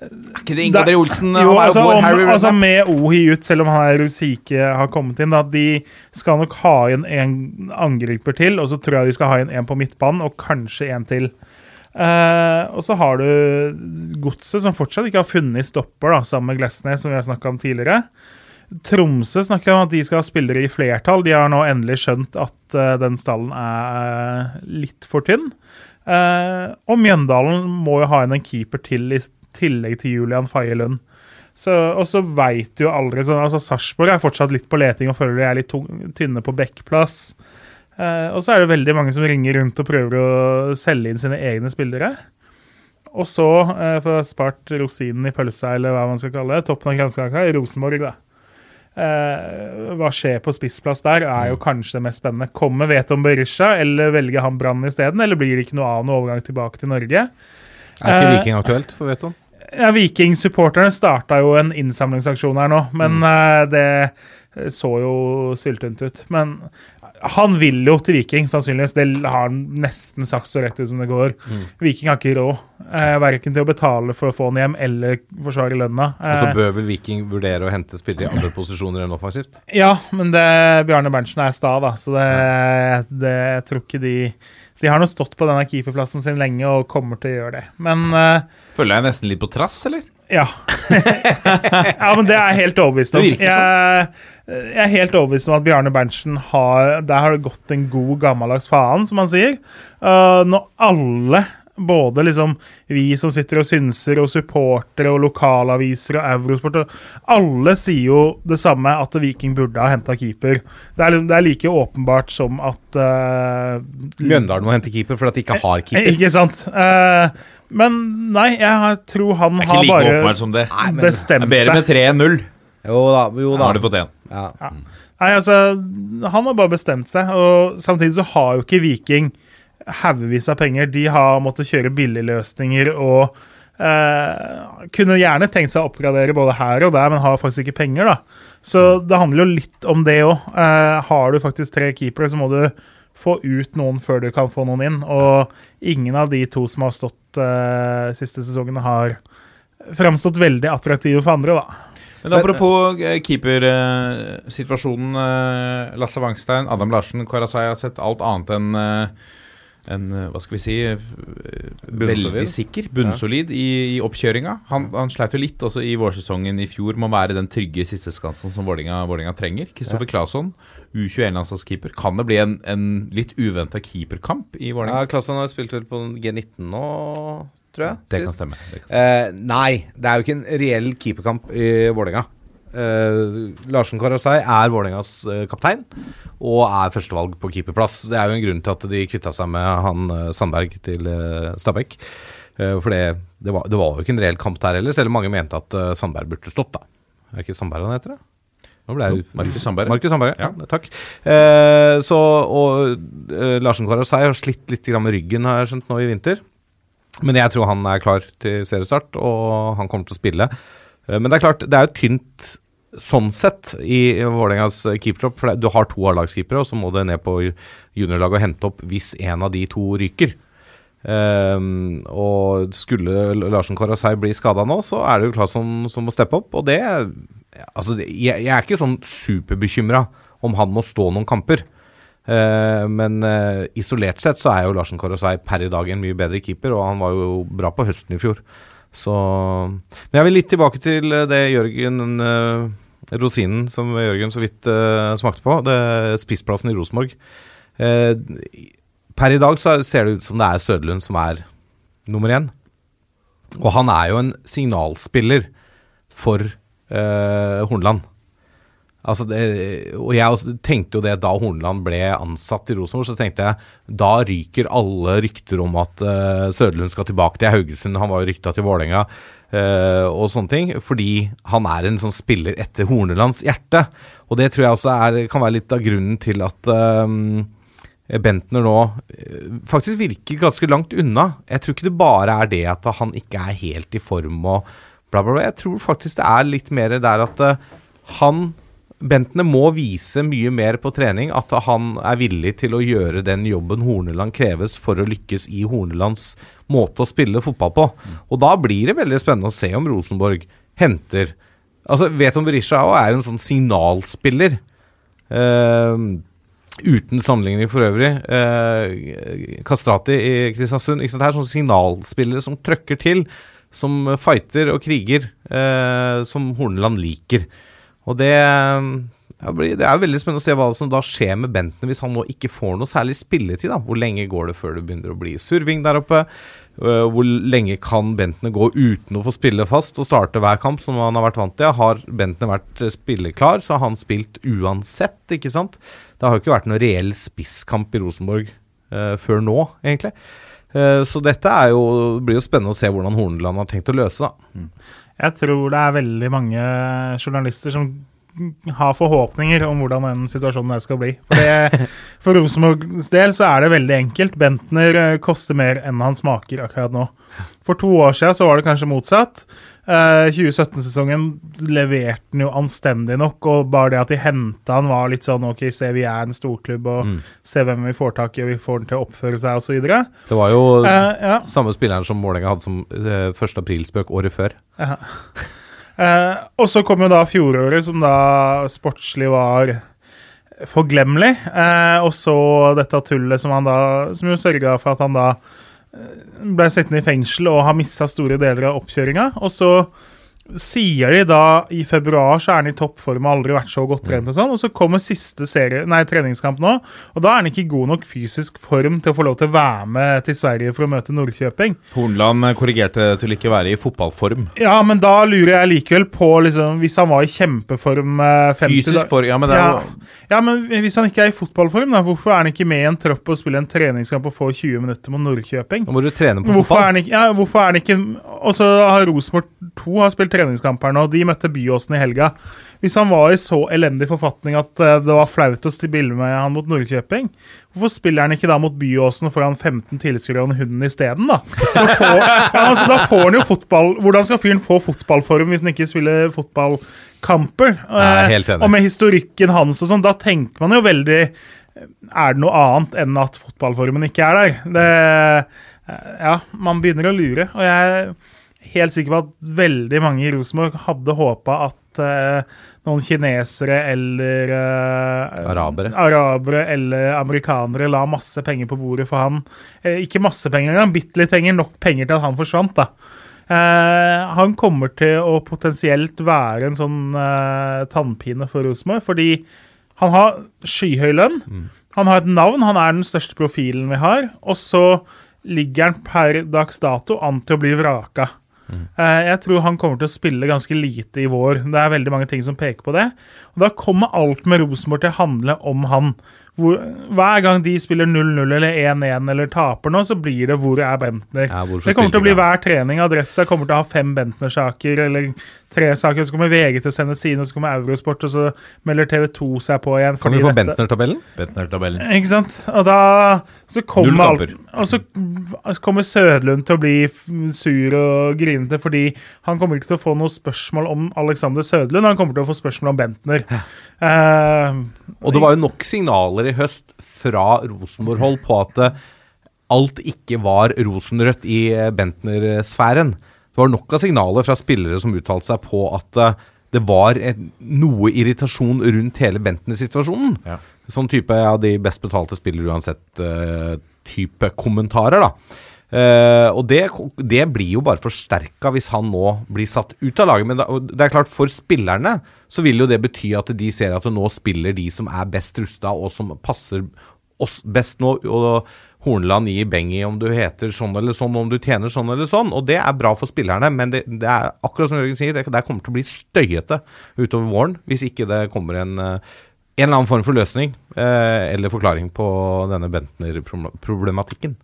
Er ikke det Inga Det- Olsen? jo, altså, om, Harry altså Med Ohi ut, selv om han er syke har kommet inn, da, de skal nok ha inn en angriper til, og så tror jeg de skal ha inn en på midtbanen, og kanskje en til. Eh, og så har du Godset, som fortsatt ikke har funnet stopper, da, sammen med Glesnes, som vi har snakka om tidligere. Tromsø snakker om at de skal ha spillere i flertall. De har nå endelig skjønt at uh, den stallen er eh, litt for tynn. Uh, og Mjøndalen må jo ha inn en keeper til i tillegg til Julian Faye Lund. Så, og så veit du jo aldri sånn, altså Sarpsborg er fortsatt litt på leting og føler de er litt tynne på backplass. Eh, og så er det veldig mange som ringer rundt og prøver å selge inn sine egne spillere. Og så, eh, for å ha spart rosinen i pølsa, eller hva man skal kalle det, toppen av kransekaka, Rosenborg, da. Eh, hva skjer på spissplass der, er jo kanskje det mest spennende. Kommer Veton Berisha, eller velger han Brann isteden? Eller blir det ikke noe annen overgang tilbake til Norge? Er ikke Eh, Viking aktuelt, for vet du? Ja, Viking-supporterne starta jo en innsamlingsaksjon her nå, men mm. det så jo syltynt ut. Men Han vil jo til Viking, sannsynligvis. Det har han nesten sagt så rett ut som det går. Mm. Viking har ikke råd, eh, verken til å betale for å få han hjem eller forsvare lønna. Eh, så Eh, bør vel Viking vurdere å hente spillere i andre posisjoner enn offensivt. ja, men det, Bjarne Berntsen er sta, da, så det, det jeg tror ikke de De har nå stått på denne keeperplassen sin lenge og kommer til å gjøre det. Men uh, Føler jeg nesten litt på trass, eller? Ja. ja, men det er jeg helt overbevist om. Det virker Jeg, jeg er helt overbevist om at Bjarne Berntsen har Der har det gått en god, gammeldags faen, som han sier. Uh, når alle, både liksom vi som sitter og synser, og supportere og lokalaviser og Eurosport og Alle sier jo det samme, at Viking burde ha henta keeper. Det er, det er like åpenbart som at uh, Mjøndalen må hente keeper fordi de ikke har keeper. Ikke sant? Uh, men nei, jeg tror han Det er har ikke like bare åpenbart som det. Nei, men- Det er bedre med seg. 3-0. Jo da. Jo Da har du fått én. Ja. Nei, altså, han har bare bestemt seg, og samtidig så har jo ikke Viking haugevis av penger. De har måttet kjøre billigløsninger og eh, kunne gjerne tenkt seg å oppgradere både her og der, men har faktisk ikke penger, da. Så det handler jo litt om det òg. har du faktisk tre keepere, så må du få ut noen før du kan få noen inn. Og ingen av de to som har stått eh, siste sesongene, har framstått veldig attraktive for andre, da. Men apropos eh, keepersituasjonen. eh, Lasse Wangstein, Adam Larsen, Karasai har sett alt annet enn eh, en, eh, hva skal vi si eh, Bunnsolid. Veldig sikker, bunnsolid i, i oppkjøringa. Han, han sleit jo litt også i vårsesongen i fjor med å være den trygge sisteskansen som Vålinga trenger. Kristoffer Claesson, U21-landslagskeeper. Kan det bli en, en litt uventa keeperkamp i Vålinga? ja Claesson har spilt vel på G19 nå, tror jeg. det kan stemme. Det kan stemme. Eh, nei, det er jo ikke en reell keeperkamp i Vålerenga. Eh, Larsen Karasai er Vålerengas uh, kaptein og er førstevalg på keeperplass. Det er jo en grunn til at de kvitta seg med han uh, Sandberg til Stabæk. For det, det, var, det var jo ikke en reell kamp der heller, selv om mange mente at Sandberg burde stått, da. Er det ikke Sandberg han heter, da? Nå ble jeg Markus Sandberg. Markus Sandberg, ja. Ja. Takk. Så, og Larsen Karasai har slitt litt grann med ryggen, har jeg skjønt, nå i vinter. Men jeg tror han er klar til seriestart, og han kommer til å spille. Eh, Men det er klart, det er jo tynt sånn sett i Vålerengas keepertropp. For du har to A-lagskeepere, og så må du ned på juniorlaget og hente opp hvis en av de to ryker. Ehm, og skulle Larsen Korasai bli skada nå, så er det jo Claesson som må steppe opp. Og det Altså, jeg er ikke sånn superbekymra om han må stå noen kamper. Eh, men eh, isolert sett så er jo Larsen Korasai per i dag en mye bedre keeper, og han var jo bra på høsten i fjor. Så Men jeg vil litt tilbake til eh, det Jørgen eh, Rosinen som Jørgen så vidt uh, smakte på. Det Spissplassen i Rosenborg. Uh, per i dag så ser det ut som det er Søderlund som er nummer én. Og han er jo en signalspiller for uh, Horneland. Altså det, og jeg tenkte jo det da Horneland ble ansatt i Rosenborg, så tenkte jeg da ryker alle rykter om at uh, Søderlund skal tilbake til Haugesund. Han var jo rykta til Vålerenga uh, og sånne ting. Fordi han er en sånn spiller etter Hornelands hjerte. Og det tror jeg også er, kan være litt av grunnen til at eh, Bentner nå faktisk virker ganske langt unna. Jeg tror ikke det bare er det at han ikke er helt i form og bla, bla, bla. Jeg tror faktisk det er litt mer der at uh, han Bentner må vise mye mer på trening at han er villig til å gjøre den jobben Horneland kreves for å lykkes i Hornelands måte å spille fotball på. Og da blir det veldig spennende å se om Rosenborg henter Altså, Veton Berisha er jo en sånn signalspiller. Uh, uten sammenligning for øvrig. Uh, Kastrati i Kristiansund. Ikke sant? Det er sånne signalspillere som trøkker til. Som fighter og kriger. Uh, som Horneland liker. Og det, ja, det er jo veldig spennende å se hva som da skjer med Benten hvis han nå ikke får noe særlig spilletid. da. Hvor lenge går det før det begynner å bli surving der oppe? Hvor lenge kan Bentner gå uten å få spille fast og starte hver kamp, som han har vært vant til? Har Bentner vært spilleklar, så har han spilt uansett, ikke sant? Det har jo ikke vært noen reell spisskamp i Rosenborg eh, før nå, egentlig. Eh, så dette jo, blir jo spennende å se hvordan Horneland har tenkt å løse, da. Jeg tror det er veldig mange journalister som har forhåpninger om hvordan den situasjonen der skal bli. For, det, for Rosenborgs del så er det veldig enkelt. Bentner eh, koster mer enn han smaker akkurat nå. For to år siden så var det kanskje motsatt. Eh, 2017-sesongen leverte han jo anstendig nok, og bare det at de henta han var litt sånn OK, se vi er en storklubb, og Mm. se hvem vi får tak i, og vi får den til å oppføre seg, osv. Uh, Det var jo ja. samme spilleren som Vålerenga hadde som uh, første aprilspøk året før. Eh, og så kom jo da fjoråret, som da sportslig var forglemmelig. Eh, og så dette tullet som han da Som jo sørga for at han da eh, ble sittende i fengsel og har mista store deler av oppkjøringa. Og så sier de da i februar så er han i toppform og aldri vært så godt trent og sånn. Og så kommer siste serie, nei, treningskamp nå, og da er han ikke i god nok fysisk form til å få lov til å være med til Sverige for å møte Nordkjøping. Hornland eh, korrigerte til ikke være i fotballform. Ja, men da lurer jeg likevel på, liksom, hvis han var i kjempeform eh, 50 Fysisk form, ja, men det er jo ja, men hvis han ikke er i fotballform, da, hvorfor er han ikke med i en tropp og spiller en treningskamp og får 20 minutter mot Nordkjøping? Da må du trene på Hvorfor er fotball. han ikke, ja, hvorfor er han ikke Og så har Rosenborg 2 har spilt treningskamp her nå. De møtte Byåsen i helga. Hvis han var i så elendig forfatning at eh, det var flaut å spille med han mot Nordkjøping, hvorfor spiller han ikke da mot Byåsen foran 15 tilskuere og en hund isteden, da? Så får, ja, altså, da får han jo fotball Hvordan skal fyren få fotballform hvis han ikke spiller fotballkamper? Er helt Eh. Og med historikken hans og sånn, da tenker man jo veldig Er det noe annet enn at fotballformen ikke er der? Det eh, Ja, man begynner å lure. Og jeg helt sikker på at veldig mange i Rosenborg hadde håpa at eh, noen kinesere eller eh, Arabere. arabere eller amerikanere la masse penger på bordet for han. Eh, ikke masse penger engang, bitte litt penger. Nok penger til at han forsvant, da. Eh, han kommer til å potensielt være en sånn eh, tannpine for Rosenborg, fordi han har skyhøy lønn. Han har et navn, han er den største profilen vi har. Og så ligger han per dags dato an til å bli vraka. Eh, Jeg tror han kommer til å spille ganske lite i vår. Det er veldig mange ting som peker på det. Og Da kommer alt med Rosenborg til å handle om han. Hvor, hver gang de spiller 0-0 eller 1-1 eller taper nå, så blir det 'hvor er Bentner'? Ja, det kommer til å bli hver trening. Adressa kommer til å ha fem Bentner-saker eller tre saker. Så kommer VG til å sende sine, så kommer Eurosport, og så melder TV 2 seg på igjen. Kan vi få Bentner-tabellen? Bentner-tabellen. ikke sant? Og da så kommer alt. Og så kommer Sødlund til å bli sur og grinete fordi han kommer ikke til å få noe spørsmål om Alexander Sødlund, han kommer til å få spørsmål om Bentner. Uh, Og det var jo nok signaler i høst fra Rosenborg-hold på at eh, alt ikke var rosenrødt i eh, Bentner-sfæren. Det var nok av signaler fra spillere som uttalte seg på at eh, det var et, noe irritasjon rundt hele Bentner-situasjonen. Ja. Sånn type ja, de best betalte spillere uansett-type type kommentarer, da. Uh, og det, det blir jo bare forsterka hvis han nå blir satt ut av laget. Men da, det er klart, for spillerne så vil jo det bety at de ser at nå spiller de som er best rusta, og som passer oss best nå. Og Horneland gir Bengi om du heter sånn eller sånn, om du tjener sånn eller sånn. Og det er bra for spillerne, men det, det er akkurat som Jørgen sier, det det kommer til å bli støyete utover våren hvis ikke det kommer en eh, en eller annen form for løsning eh, eller forklaring på denne Bentner-problematikken.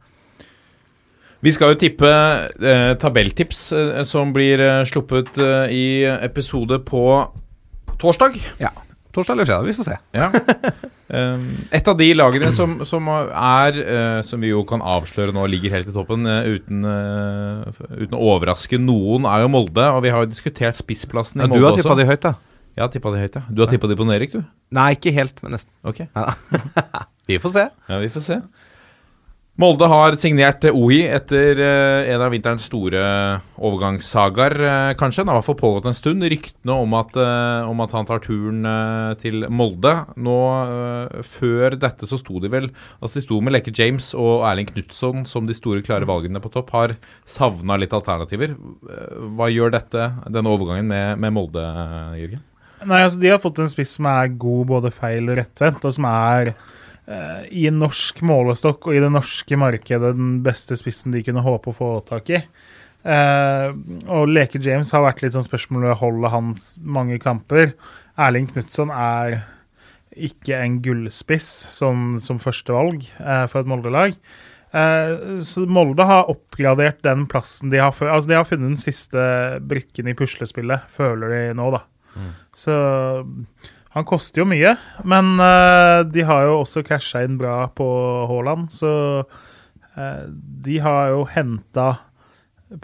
Vi skal jo tippe eh, tabelltips eh, som blir eh, sluppet eh, i episode på torsdag. Ja. Torsdag eller fredag, vi får se. Ja. Um, et av de lagene som, som er, eh, som vi jo kan avsløre nå, ligger helt i toppen eh, uten, eh, uten å overraske noen, er jo Molde. Og vi har jo diskutert spissplassen i Molde Ja, du har også. tippa de høyt, da? Jeg har tippa de høyt, ja. Du har tippa de på nedrykk, du? Nei, ikke helt, men nesten. Ok. Vi får se. Ja, vi får se. Molde har signert OI etter eh, en av vinterens store overgangssagaer, eh, kanskje. Den har i hvert fall pågått en stund. Ryktene om at, eh, om at han tar turen til Molde. Nå, Før dette så sto de vel Altså de sto med Leke James og Erling Knutson som de store, klare valgene på topp. Har savna litt alternativer. Hva gjør dette, denne overgangen med, med Molde, Jørgen? Nei, altså De har fått en spiss som er god både feil og rettvendt, og som er i norsk målestokk og i det norske markedet den beste spissen de kunne håpe å få tak i. Eh, og Leke James har vært litt sånn spørsmål ved holdet hans mange kamper. Erling Knutson er ikke en gullspiss som, som førstevalg eh, for et Molde-lag. Eh, så Molde har oppgradert den plassen de har før. Altså De har funnet den siste brikken i puslespillet, føler de nå, da. Så han koster jo mye, men uh, de har jo også casha inn bra på Haaland, så uh, de har jo henta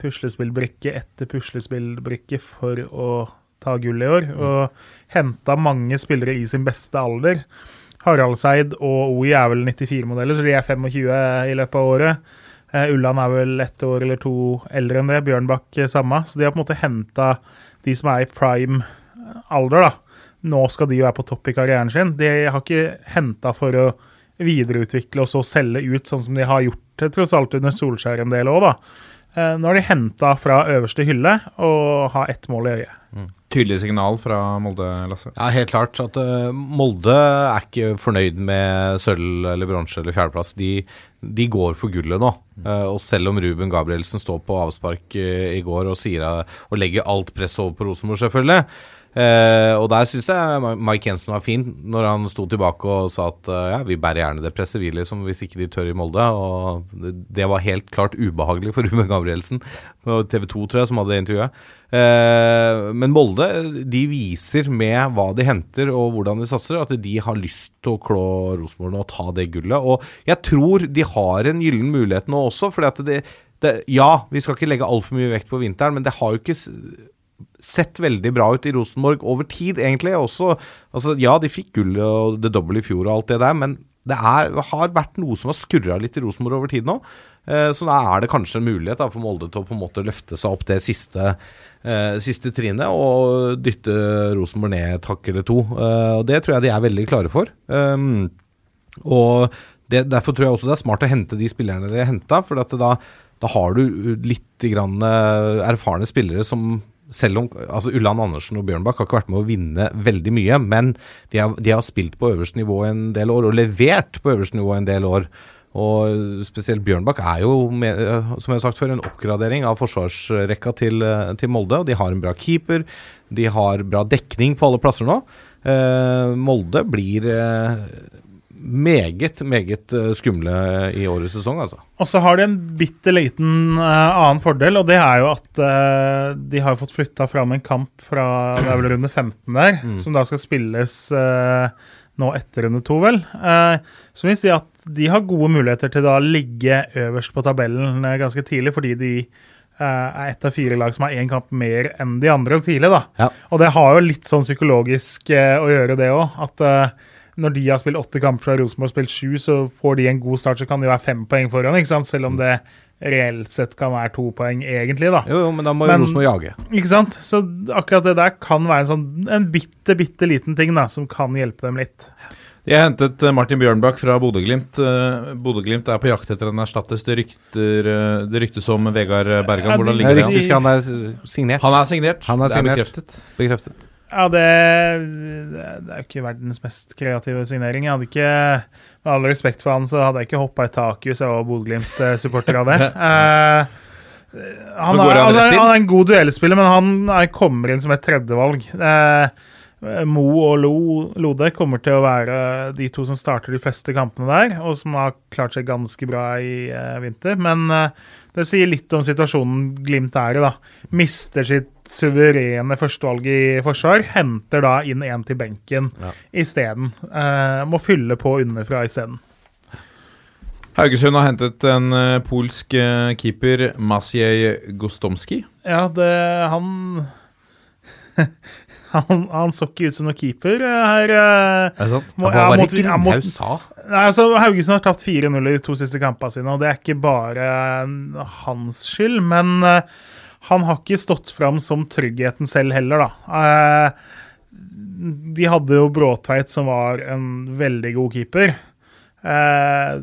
puslespillbrikke etter puslespillbrikke for å ta gull i år. Og henta mange spillere i sin beste alder. Haraldseid og OI er vel 94-modeller, så de er 25 i løpet av året. Uh, Ulland er vel ett år eller to eldre enn det. Bjørnbakk samme. Så de har på en måte henta de som er i prime alder, da. Nå skal de jo være på topp i karrieren sin. De har ikke henta for å videreutvikle og så selge ut, sånn som de har gjort det tross alt under Solskjær en del òg, da. Uh, nå har de henta fra øverste hylle og har ett mål i øyet. Tydelig signal fra Molde, Lasse. Ja, helt klart at uh, Molde er ikke fornøyd med sølv eller bronse eller fjerdeplass. De, de går for gullet nå. Uh, og selv om Ruben Gabrielsen står på avspark uh, i går og, sier, og legger alt press over på Rosenborg, selvfølgelig, Uh, og der syns jeg Mike Jensen var fin når han sto tilbake og sa at uh, ja, vi bærer gjerne det presset, vi, liksom, hvis ikke de tør i Molde. Og det, det var helt klart ubehagelig for Ruben Gabrielsen. TV 2, tror jeg, som hadde intervjuet. Eh, men Molde de viser med hva de henter og hvordan de satser, at de har lyst til å klå Rosenborg og ta det gullet. Og jeg tror de har en gyllen mulighet nå også, fordi at det, det Ja, vi skal ikke legge altfor mye vekt på vinteren, men det har jo ikke sett veldig bra ut i Rosenborg over tid, egentlig. Også, altså, ja, de fikk gull og det doble i fjor og alt det der, men det er, har vært noe som har skurra litt i Rosenborg over tid nå. Eh, så da er det kanskje en mulighet da, for Molde til å på en måte løfte seg opp det siste, eh, siste trinnet og dytte Rosenborg ned et hakk eller to. Eh, og Det tror jeg de er veldig klare for. Um, og det, Derfor tror jeg også det er smart å hente de spillerne de har henta, for da, da har du litt grann, eh, erfarne spillere som selv om altså Ulland Andersen og Bjørnbakk har ikke vært med å vinne veldig mye, men de har, de har spilt på øverste nivå en del år, og levert på øverste nivå en del år. Og spesielt Bjørnbakk er jo, med, som jeg har sagt før, en oppgradering av forsvarsrekka til, til, Molde. og De har en bra keeper, de har bra dekning på alle plasser nå. Eh, Molde blir eh, meget, meget eh, skumle i årets sesong, altså. Og så har de en bitte liten uh, annen fordel, og det er jo at uh, de har fått flytta fram en kamp fra det er vel runde 15 der, mm. som da skal spilles uh, nå etter runde to, vel. som vil si at de har gode muligheter til da å ligge øverst på tabellen ganske tidlig, fordi de er ett av fire lag som har én kamp mer enn de andre tidlig. da. Ja. Og det har jo litt sånn psykologisk å gjøre, det òg. At når de har spilt åtte kamper fra Rosenborg og spilt sju, så får de en god start, så kan de være fem poeng foran. ikke sant? Selv om det reelt sett kan være to poeng, egentlig. da. Jo, jo men da må jo Rosenborg jage. Ikke sant? Så akkurat det der kan være en sånn en bitte, bitte liten ting da, som kan hjelpe dem litt. De har hentet eh, Martin Bjørnbakk fra Bodø-Glimt. Uh, Bodø-Glimt er på jakt etter en erstatter. Det, rykter, uh, det ryktes om Vegard Bergan. Hvordan ligger det an? Han er signert. Han er signert. Han er signert. Det er bekreftet. bekreftet. Ja, det, det, er jo ikke verdens mest kreative signering. Jeg hadde ikke, Med all respekt for han, så hadde jeg ikke hoppa i taket hvis jeg var Bodø-Glimt-supporter av det. uh, han, er, altså, han, er, en god duellspiller, men han er, kommer inn som et tredjevalg. Uh, Mo og Lo, Lode kommer til å være de to som starter de fleste kampene der, og som har klart seg ganske bra i uh, vinter. Men det sier litt om situasjonen Glimt er i. da. Mister sitt suverene førstevalg i forsvar, henter da inn en til benken ja. isteden. Eh, må fylle på underfra isteden. Haugesund har hentet en uh, polsk uh, keeper, Maciej Gostomski. Ja, det Han han, han, så ikke ut som noen keeper her. Er det sant? Må, Hva var det Grindhaug sa? Nei, altså, Haugesund har tapt 4-0 i de to siste kampene sine, og det er ikke bare hans skyld. Men uh, han har ikke stått fram som tryggheten selv heller, da. Uh, de hadde jo Bråtveit, som var en veldig god keeper. Eh,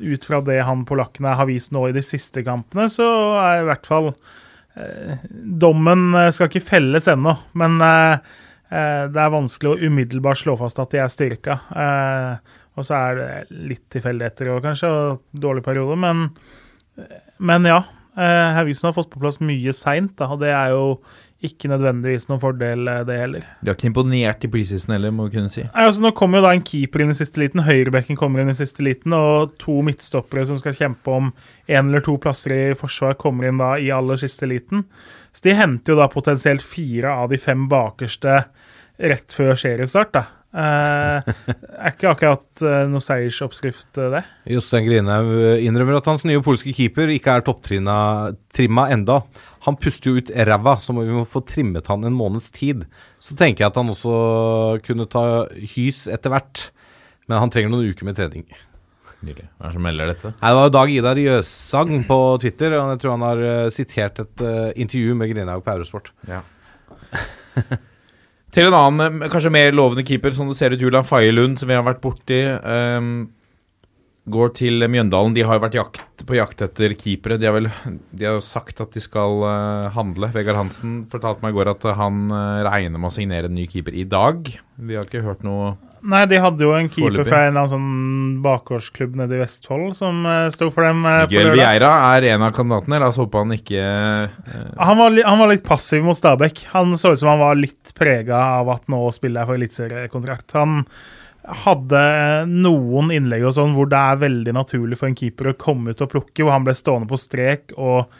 ut fra det han polakkene har vist nå i de siste kampene, så er i hvert fall eh, Dommen skal ikke felles ennå, men det er vanskelig å umiddelbart slå fast at de er styrka. og så er det litt tilfeldigheter òg, kanskje, og dårlig periode, men, men ja. Haugesund har fått på plass mye seint, og det er jo ikke nødvendigvis noen fordel, eh, det heller. De har ikke imponert i preseason heller, må vi kunne si. Nei, altså Nå kommer jo da en keeper inn i siste liten, høyrebekken kommer inn i siste liten, og to midtstoppere som skal kjempe om én eller to plasser i forsvar, kommer inn da i aller siste liten. Så de henter jo da potensielt fire av de fem bakerste rett før seriestart. da. Eh, er ikke akkurat eh, noe seiersoppskrift, eh, det. Jostein Grinhaug innrømmer at hans nye polske keeper ikke er topptrimma enda. Han puster jo ut ræva, så vi må få trimmet han en måneds tid. Så tenker jeg at han også kunne ta hys etter hvert. Men han trenger noen uker med trening. Nydelig. Hva er det som melder dette? Nei, Det var jo Dag Idar Jøsang på Twitter. og Jeg tror han har eh, sitert et uh, intervju med Grinhaug på Eurosport. Ja. Til en annen, eh, kanskje mer lovende keeper, som det ser ut, Julian Faye som vi har vært borti. ehm, går til Mjøndalen. De har jo vært jakt, på jakt etter keepere. De vel de har jo sagt at de skal uh, handle. Vegard Hansen fortalte meg i går at han uh, regner med å signere en ny keeper i dag. Vi har ikke hørt noe Nei, de hadde jo en keeper fra en eller annen sånn bakgårdsklubb nede i Vestfold som uh, sto for dem. Uh, Miguel. Vieira er en av kandidatene. La oss håpe han ikke uh, Han var, li- han var litt passiv mot Stabæk. Han så ut som han var litt prega av at nå spiller jeg for eliteseriekontrakt. Han hadde noen innlegg og sånn hvor det er veldig naturlig for en keeper å komme ut og plukke, hvor han ble stående på strek og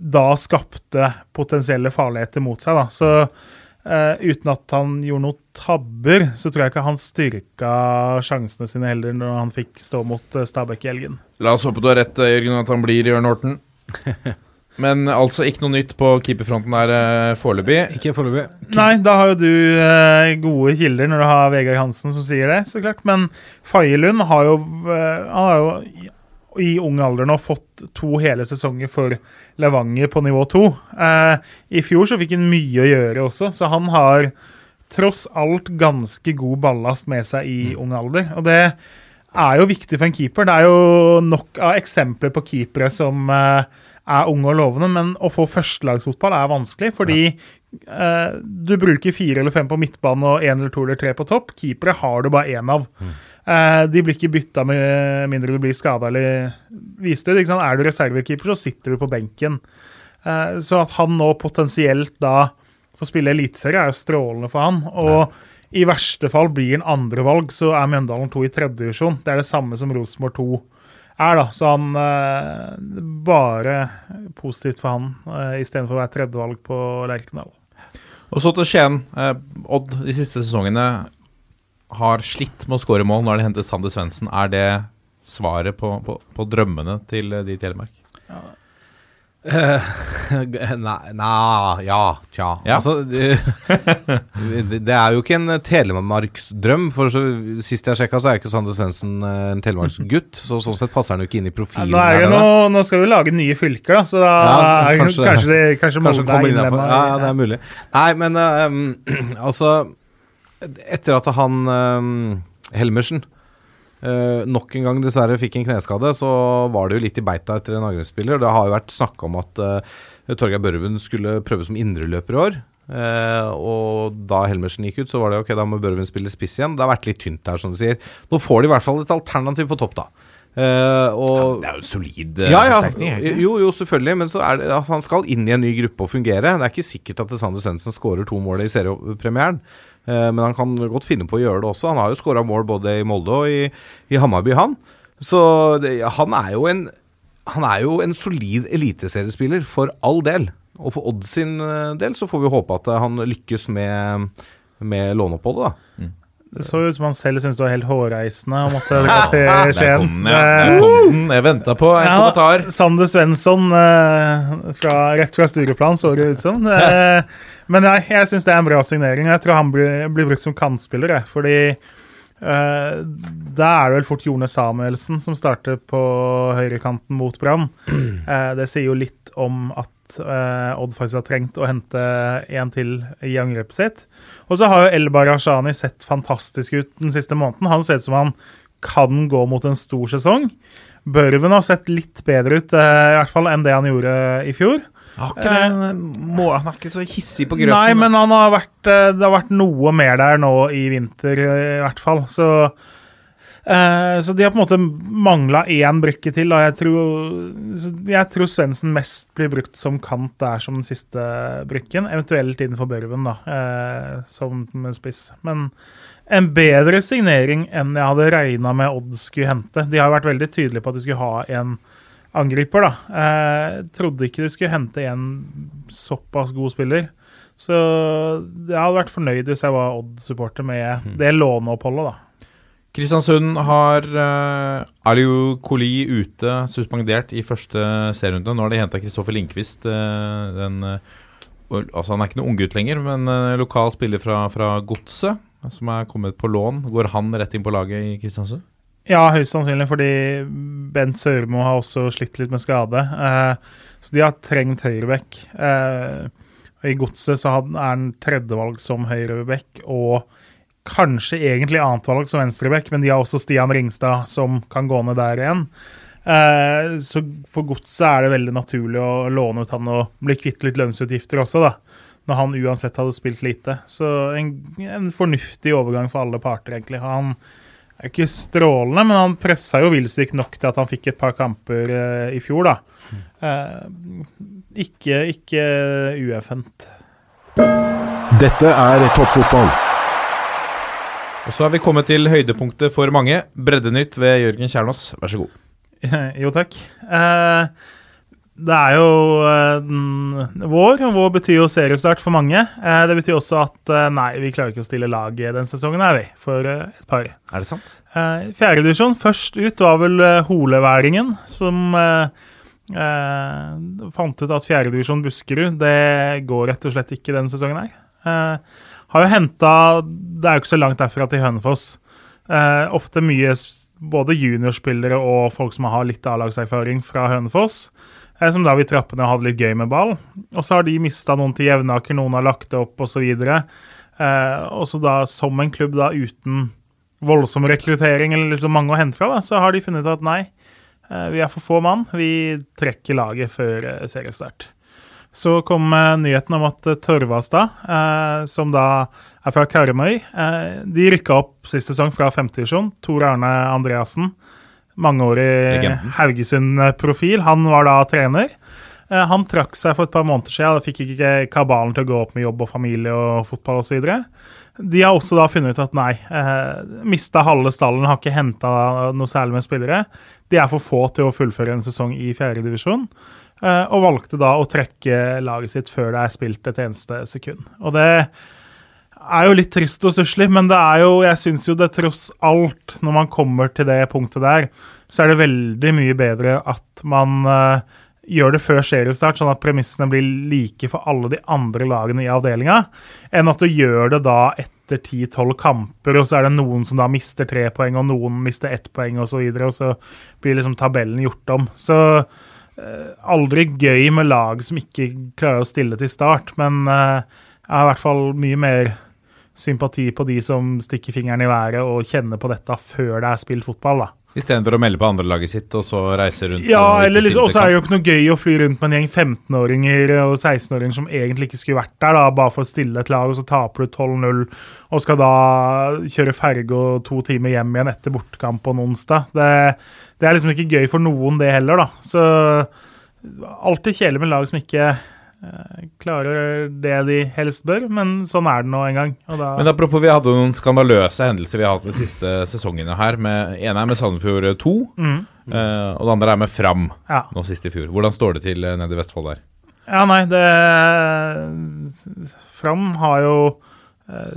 da skapte potensielle farligheter mot seg. da. Så uh, uten at han gjorde noen tabber, så tror jeg ikke han styrka sjansene sine heller når han fikk stå mot eh, Stabæk i helgen. La oss håpe du har rett, eh, Jørgen, at han blir Jørn Horten. Men altså ikke noe nytt på keeperfronten der eh, foreløpig. Ikke foreløpig. Nei, da har jo du eh, gode kilder når du har Vegard Hansen som sier det, så klart. Men Faye-Lund har jo, eh, han har jo i, i ung alder nå fått to hele sesonger for Levanger på nivå to. Eh, I fjor så fikk han mye å gjøre også, så han har tross alt ganske god ballast med seg i ung alder. Og det er jo viktig for en keeper. Det er jo nok av eksempler på keepere som eh, er unge og lovende, men å få førstelagsfotball er vanskelig, fordi eh, du bruker fire eller fem på midtbanen og én eller to eller tre på topp. Keepere har du bare én av. Eh, de blir ikke bytta med mindre du blir skada eller vist ut. Er du reservekeeper, så sitter du på benken. Eh, så at han nå potensielt da får spille eliteserie, er jo strålende for han. Og i verste fall blir han andrevalg, så er Mjøndalen 2 i tredje divisjon. Det er det samme som Rosenborg 2 er, da. Så han eh, Bare positivt for han, eh, istedenfor å være tredjevalg på Lerkendal. Og så til Skien. Eh, Odd de siste sesongene har slitt med å skåre mål Nå har de hentet Sander Svendsen. Er det svaret på, på, på drømmene til eh, de i Telemark? Nei, nei Ja, tja. Ja. Altså, det, det er jo ikke en telemarksdrøm. For så, sist jeg sjekka, så er ikke Sander Svendsen eh, en telemarksgutt. Så sånn sett passer han jo ikke inn i profilen. Nå, er her det nå, nå skal vi lage nye fylker, da, så da Ja, kanskje- kanskje, det, kanskje, Kanskje Molde er kommer innenfor. innlemma Ja, ja, det er mulig. Nei, men eh, altså Etter at han um, Helmersen eh, nok en gang dessverre fikk en kneskade, så var det jo litt i beita etter en angrepsspiller. Det har jo vært snakka om at uh, Torgeir Børven skulle prøve som indreløper i år. Uh, og da Helmersen gikk ut, så var det ok, da må Børven spille spiss igjen. Det har vært litt tynt der, som du sier. Nå får de i hvert fall et alternativ på topp, da. Uh, og Det er jo en solid uh, ja, ja. Jo, jo, selvfølgelig. Men så er det, altså, han skal inn i en ny gruppe og fungere. Det er ikke sikkert at Sander Svendsen skårer to mål i seriepremieren. Eh, men han kan godt finne på å gjøre det også. Han har jo skåra mål både i Molde og i, i Hammarby, han. Så det, han er jo en Han er jo en solid eliteseriespiller, for all del. Og for Odd sin eh, del så får vi håpe at eh, han lykkes med, med låneoppholdet, da. Det så ut som han selv syntes det var helt hårreisende å måtte gå til Skien. Der Eh, kom den. Jeg venta på en Ja, kommentar. Sander Svensson, eh, fra, rett fra Stureplan, så det ut som. Eh, men nei, jeg syns det er en bra signering. Jeg tror han blir, blir brukt som kantspiller, fordi da er det vel fort Jone Samuelsen som starter på høyrekanten mot Brann. Det sier jo litt om at eh, Odd faktisk har trengt å hente en til i angrepet sitt. Og så har jo El Barashani sett fantastisk ut den siste måneden. Han ser ut som han kan gå mot en stor sesong. Børven har sett litt bedre ut, eh, i hvert fall enn det han gjorde i fjor. Har ikke det, må, han er ikke så hissig på grøten. Nei, men han har vært, eh, det har vært noe mer der nå i vinter, eh, i hvert fall. Så, eh, så de har på en måte mangla én brikke til. Og jeg tror, jeg tror Svendsen mest blir brukt som kant der som den siste brikken. Eventuelt innenfor Børven, da, eh, som spiss. Men en bedre signering enn jeg hadde regna med Odd skulle hente. De har vært veldig tydelige på at de skulle ha en angriper, da. Eh, trodde ikke de skulle hente en såpass god spiller. Så jeg hadde vært fornøyd hvis jeg var Odd-supporter med Mhm. det låneoppholdet, da. Kristiansund har uh, Aliu Koli ute, suspendert i første serierunde. Nå har de henta Kristoffer Lindqvist. Uh, den, uh, altså Han er ikke noen unggutt lenger, men uh, lokal spiller fra, fra Godset, som er kommet på lån. Går han rett inn på laget i Kristiansund? Ja, høyst sannsynlig, fordi Bent Sørmo har også slitt litt med skade. Så de har trengt høyrebekk. Eh, I godset så er han tredjevalg som høyrebekk, og kanskje egentlig annetvalg som venstrebekk, men de har også Stian Ringstad som kan gå ned der igjen. Eh, så for godset er det veldig naturlig å låne ut han og bli kvitt litt lønnsutgifter også, da. Når han uansett hadde spilt lite. Så en, en fornuftig overgang for alle parter, egentlig. Han er ikke strålende, men han pressa jo Wilsvik nok til at han fikk et par kamper eh, i fjor, da. Eh, ikke ikke ueffent. Dette er toppfotball. Og så har vi kommet til høydepunktet for mange. Breddenytt ved Jørgen Kjernås, vær så god. jo, takk. Eh, det er jo eh, vår, og vår betyr jo seriestart for mange. Eh, det betyr også at eh, nei, vi klarer ikke å stille lag den sesongen, er vi, for eh, et par. Er det sant? Eh, Fjerdedivisjon, først ut var vel eh, holeværingen, som eh, eh, fant ut at fjerdedivisjon Buskerud, det går rett og slett ikke denne sesongen her. Har jo henta Det er jo ikke så langt derfra til Hønefoss. Eh, ofte mye både juniorspillere og folk som har litt A-lagserfaring fra Hønefoss. Eh, som da vil trappe ned og ha det litt gøy med ball. Og så har de mista noen til Jevnaker, noen har lagt det opp osv. Eh, og så da som en klubb da uten voldsom rekruttering eller liksom mange å hente fra, da, så har de funnet ut at nei, eh, vi er for få mann. Vi trekker laget før eh, seriestart. Så kom eh, nyheten om at Tørvastad, Torvastad, eh, som da er fra Karmøy, eh, de rykka opp sist sesong fra femtedivisjon. Tor Arne Andreassen, mangeårig. Haugesund-profil. Han var da trener. Eh, Han trakk seg for et par måneder siden. Da fikk ikke kabalen til å gå opp med jobb og familie og fotball osv. De har også da funnet ut at nei, eh, mista halve stallen, har ikke henta noe særlig med spillere. De er for få til å fullføre en sesong i fjerdedivisjon, eh, og valgte da å trekke laget sitt før det er spilt et eneste sekund. Og det er jo litt trist og stusslig, men det er jo, jeg syns jo det tross alt, når man kommer til det punktet der, så er det veldig mye bedre at man uh, gjør det før seriestart, sånn at premissene blir like for alle de andre lagene i avdelinga, enn at du gjør det da etter 10-12 kamper, og så er det noen som da mister tre poeng, og noen mister ett poeng, og så videre, og så blir liksom tabellen gjort om. Så eh, aldri gøy med lag som ikke klarer å stille til start, men eh, jeg har i hvert fall mye mer sympati på de som stikker fingeren i været og kjenner på dette før det er spilt fotball, da. Istedenfor å melde på andrelaget sitt og så reise rundt. Ja, og eller liksom, også er det jo ikke noe gøy å fly rundt med en gjeng 15-åringer og 16-åringer som egentlig ikke skulle vært der, da, bare for å stille et lag, og så taper du 12-0 og skal da kjøre ferge og to timer hjem igjen etter bortekamp på en onsdag. Det, det er liksom ikke gøy for noen, det heller, da. Så alltid kjedelig med lag som ikke eh, klarer det de helst bør, men sånn er det nå en gang. Da, Men apropos, vi hadde noen skandaløse hendelser vi har hatt de siste sesongene her. Med, ene er med Sandefjord 2, Mm. eh, og det andre er med Fram ja. nå sist i fjor. Hvordan står det til eh, nede i Vestfold der? Ja, nei, det Fram har jo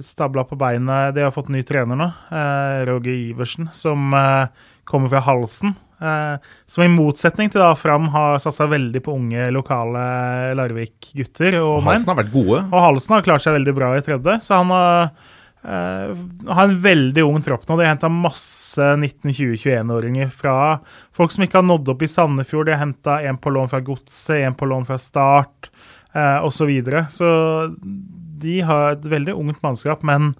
stabla på beinet De har fått ny trener nå, Roger Iversen, som kommer fra Halsen. Eh, som i motsetning til da Fram har satsa veldig på unge, lokale Larvik-gutter. Og menn. Halsen har vært gode. Og Halsen har klart seg veldig bra i tredje, så han har, eh, har en veldig ung tropp nå. De har henta masse 19-20-21-åringer fra folk som ikke har nådd opp i Sandefjord. De har henta en på lån fra Godset, en på lån fra Start eh, osv. Så, videre. så de har et veldig ungt mannskap, men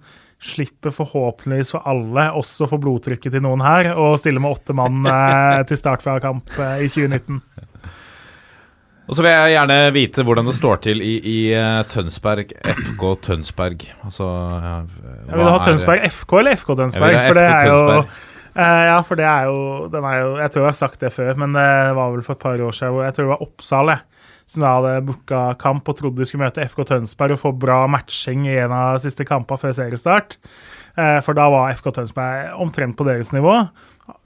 slipper forhåpentligvis for alle, også for blodtrykket til noen her, å stille med åtte mann eh, til start fra kamp eh, i 2019. Og så vil jeg gjerne vite hvordan det står til i, i eh, Tønsberg, FK Tønsberg. Altså ja, vil du ha Tønsberg FK eller FK Tønsberg? For det er jo ja, for det er jo, er jo Jeg tror jeg har sagt det før, men det var vel for et par år siden hvor jeg tror det var Oppsal jeg, som da hadde booka kamp og trodde de skulle møte FK Tønsberg og få bra matching i en av de siste kampene før seriestart. Eh, for da var FK Tønsberg omtrent på deres nivå.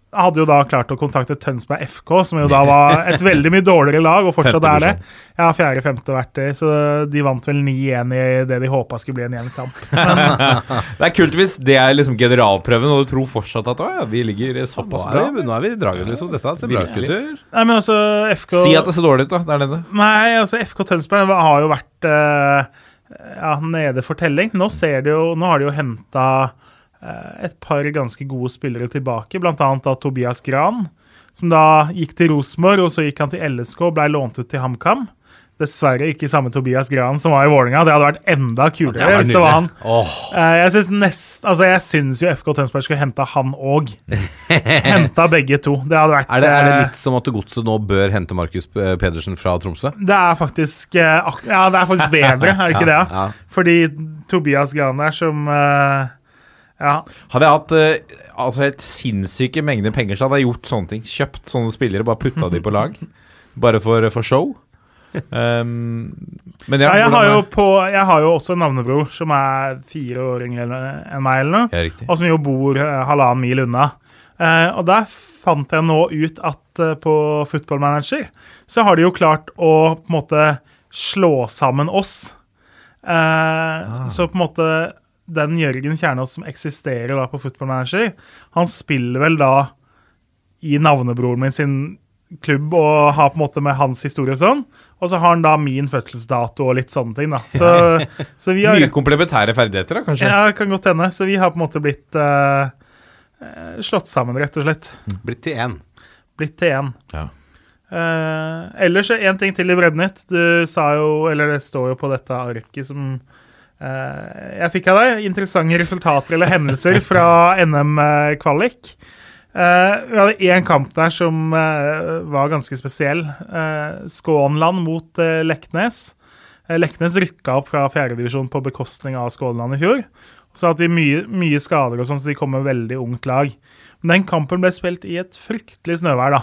Hadde jo da klart å kontakte Tønsberg FK, som jo da var et veldig mye dårligere lag, og fortsatt er det. Ja, fjerde-femte vært det, så de vant vel 9-1 i det de håpa skulle bli en jevn kamp. Det er kult hvis det er liksom generalprøven, og du tror fortsatt at å, ja, de ligger såpass er, bra. Ja, nå er vi i draget, liksom. Dette ser bra ut, Nei, men altså, FK Si at det ser dårlig ut, da, der nede. Nei, altså FK Tønsberg har jo vært uh, ja, nede for telling. Nå, ser de jo, nå har de jo henta et par ganske gode spillere tilbake, bl.a. da Tobias Gran, som da gikk til Rosenborg, og så gikk han til LSK og ble lånt ut til HamKam. Dessverre ikke samme Tobias Gran som var i Vålerenga. Det hadde vært enda kulere hvis det var han. Oh. jeg syns altså jo FK Tønsberg skulle henta han òg. henta begge to. Det hadde vært Er det, er det eh, litt som at Godset nå bør hente Markus Pedersen fra Tromsø? Det er faktisk eh, Ja, det er faktisk bedre, er det ikke det? Ja, Fordi Tobias Gran der som eh, Ja. Hadde jeg hatt eh, altså helt sinnssyke mengder penger, så hadde jeg gjort sånne ting. Kjøpt sånne spillere, bare putta de på lag. Bare for, for show. Um, men ja, ja jeg, har på, jeg har jo også en navnebror som er fire år yngre enn meg, eller noe. Ja. Og som jo bor eh, halvannen mil unna. Eh, og der fant jeg nå ut at eh, på Football Manager så har de jo klart å på en måte slå sammen oss. Ah. Så på en måte den Jørgen Kjernås som eksisterer da på Football Manager, han spiller vel da i navnebroren min sin klubb og har på en måte med hans historie og sånn. Og så har han da min fødselsdato og litt sånne ting, da. Så, så vi har Mye komplementære ferdigheter, da, kanskje? ja, kan godt hende. Så vi har på en måte blitt eh, eh, slått sammen, rett og slett. Blitt til én. Blitt til én. Ja. Uh, ellers en ting til i Brednytt. Du sa jo, eller det står jo på dette arket som jeg fikk av deg, interessante resultater eller hendelser fra NM-kvalik. Eh, vi hadde én kamp der som eh, var ganske spesiell. Skånland mot eh, Leknes. Eh, Leknes rykka opp fra fjerdedivisjon på bekostning av Skånland i fjor. Så hadde de mye, mye skader, og sånn, så de kom med veldig ungt lag. Men den kampen ble spilt i et fryktelig snøvær, da.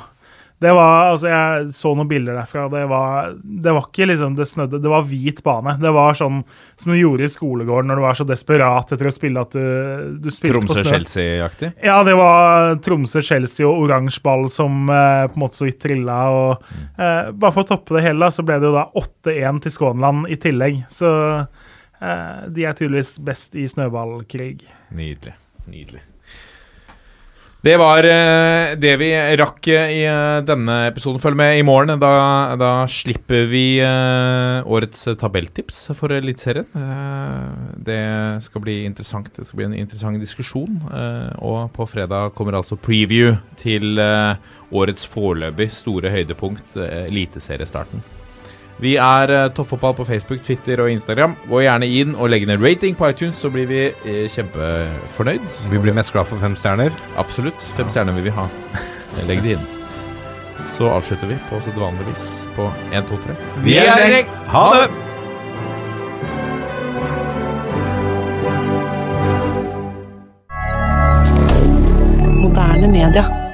Det var, altså Jeg så noen bilder derfra. Det var, det var ikke liksom det snødde, det var hvit bane. Det var sånn som du gjorde i skolegården når du var så desperat etter å spille at du, du spilte på snø. Tromsø-Chelsea-aktig? Ja, det var Tromsø-Chelsea og oransje ball som eh, på en måte så vidt trilla. Og, eh, bare for å toppe det hele, da, så ble det jo da 8-1 til Skånland i tillegg. Så eh, de er tydeligvis best i snøballkrig. Nydelig. Nydelig. Det var eh, det vi rakk eh, i eh, denne episoden. Følg med i morgen. Da, da slipper vi årets tabelltips for Eliteserien. Det skal bli interessant. Det skal bli en interessant diskusjon. Og på fredag kommer altså preview til årets foreløpig store høydepunkt, eliteseriestarten. Vi er uh, Toppfotball på Facebook, Twitter og Instagram. Gå gjerne inn og legg ned rating på iTunes, så blir vi eh, kjempefornøyd. Vi blir mest glad for fem stjerner. Absolutt. Fem stjerner vil vi ha. Legg det inn. Så avslutter vi på sedvanlig vis på 1, 2, 3. Vi er i gjeng. Ha det! Moderne media.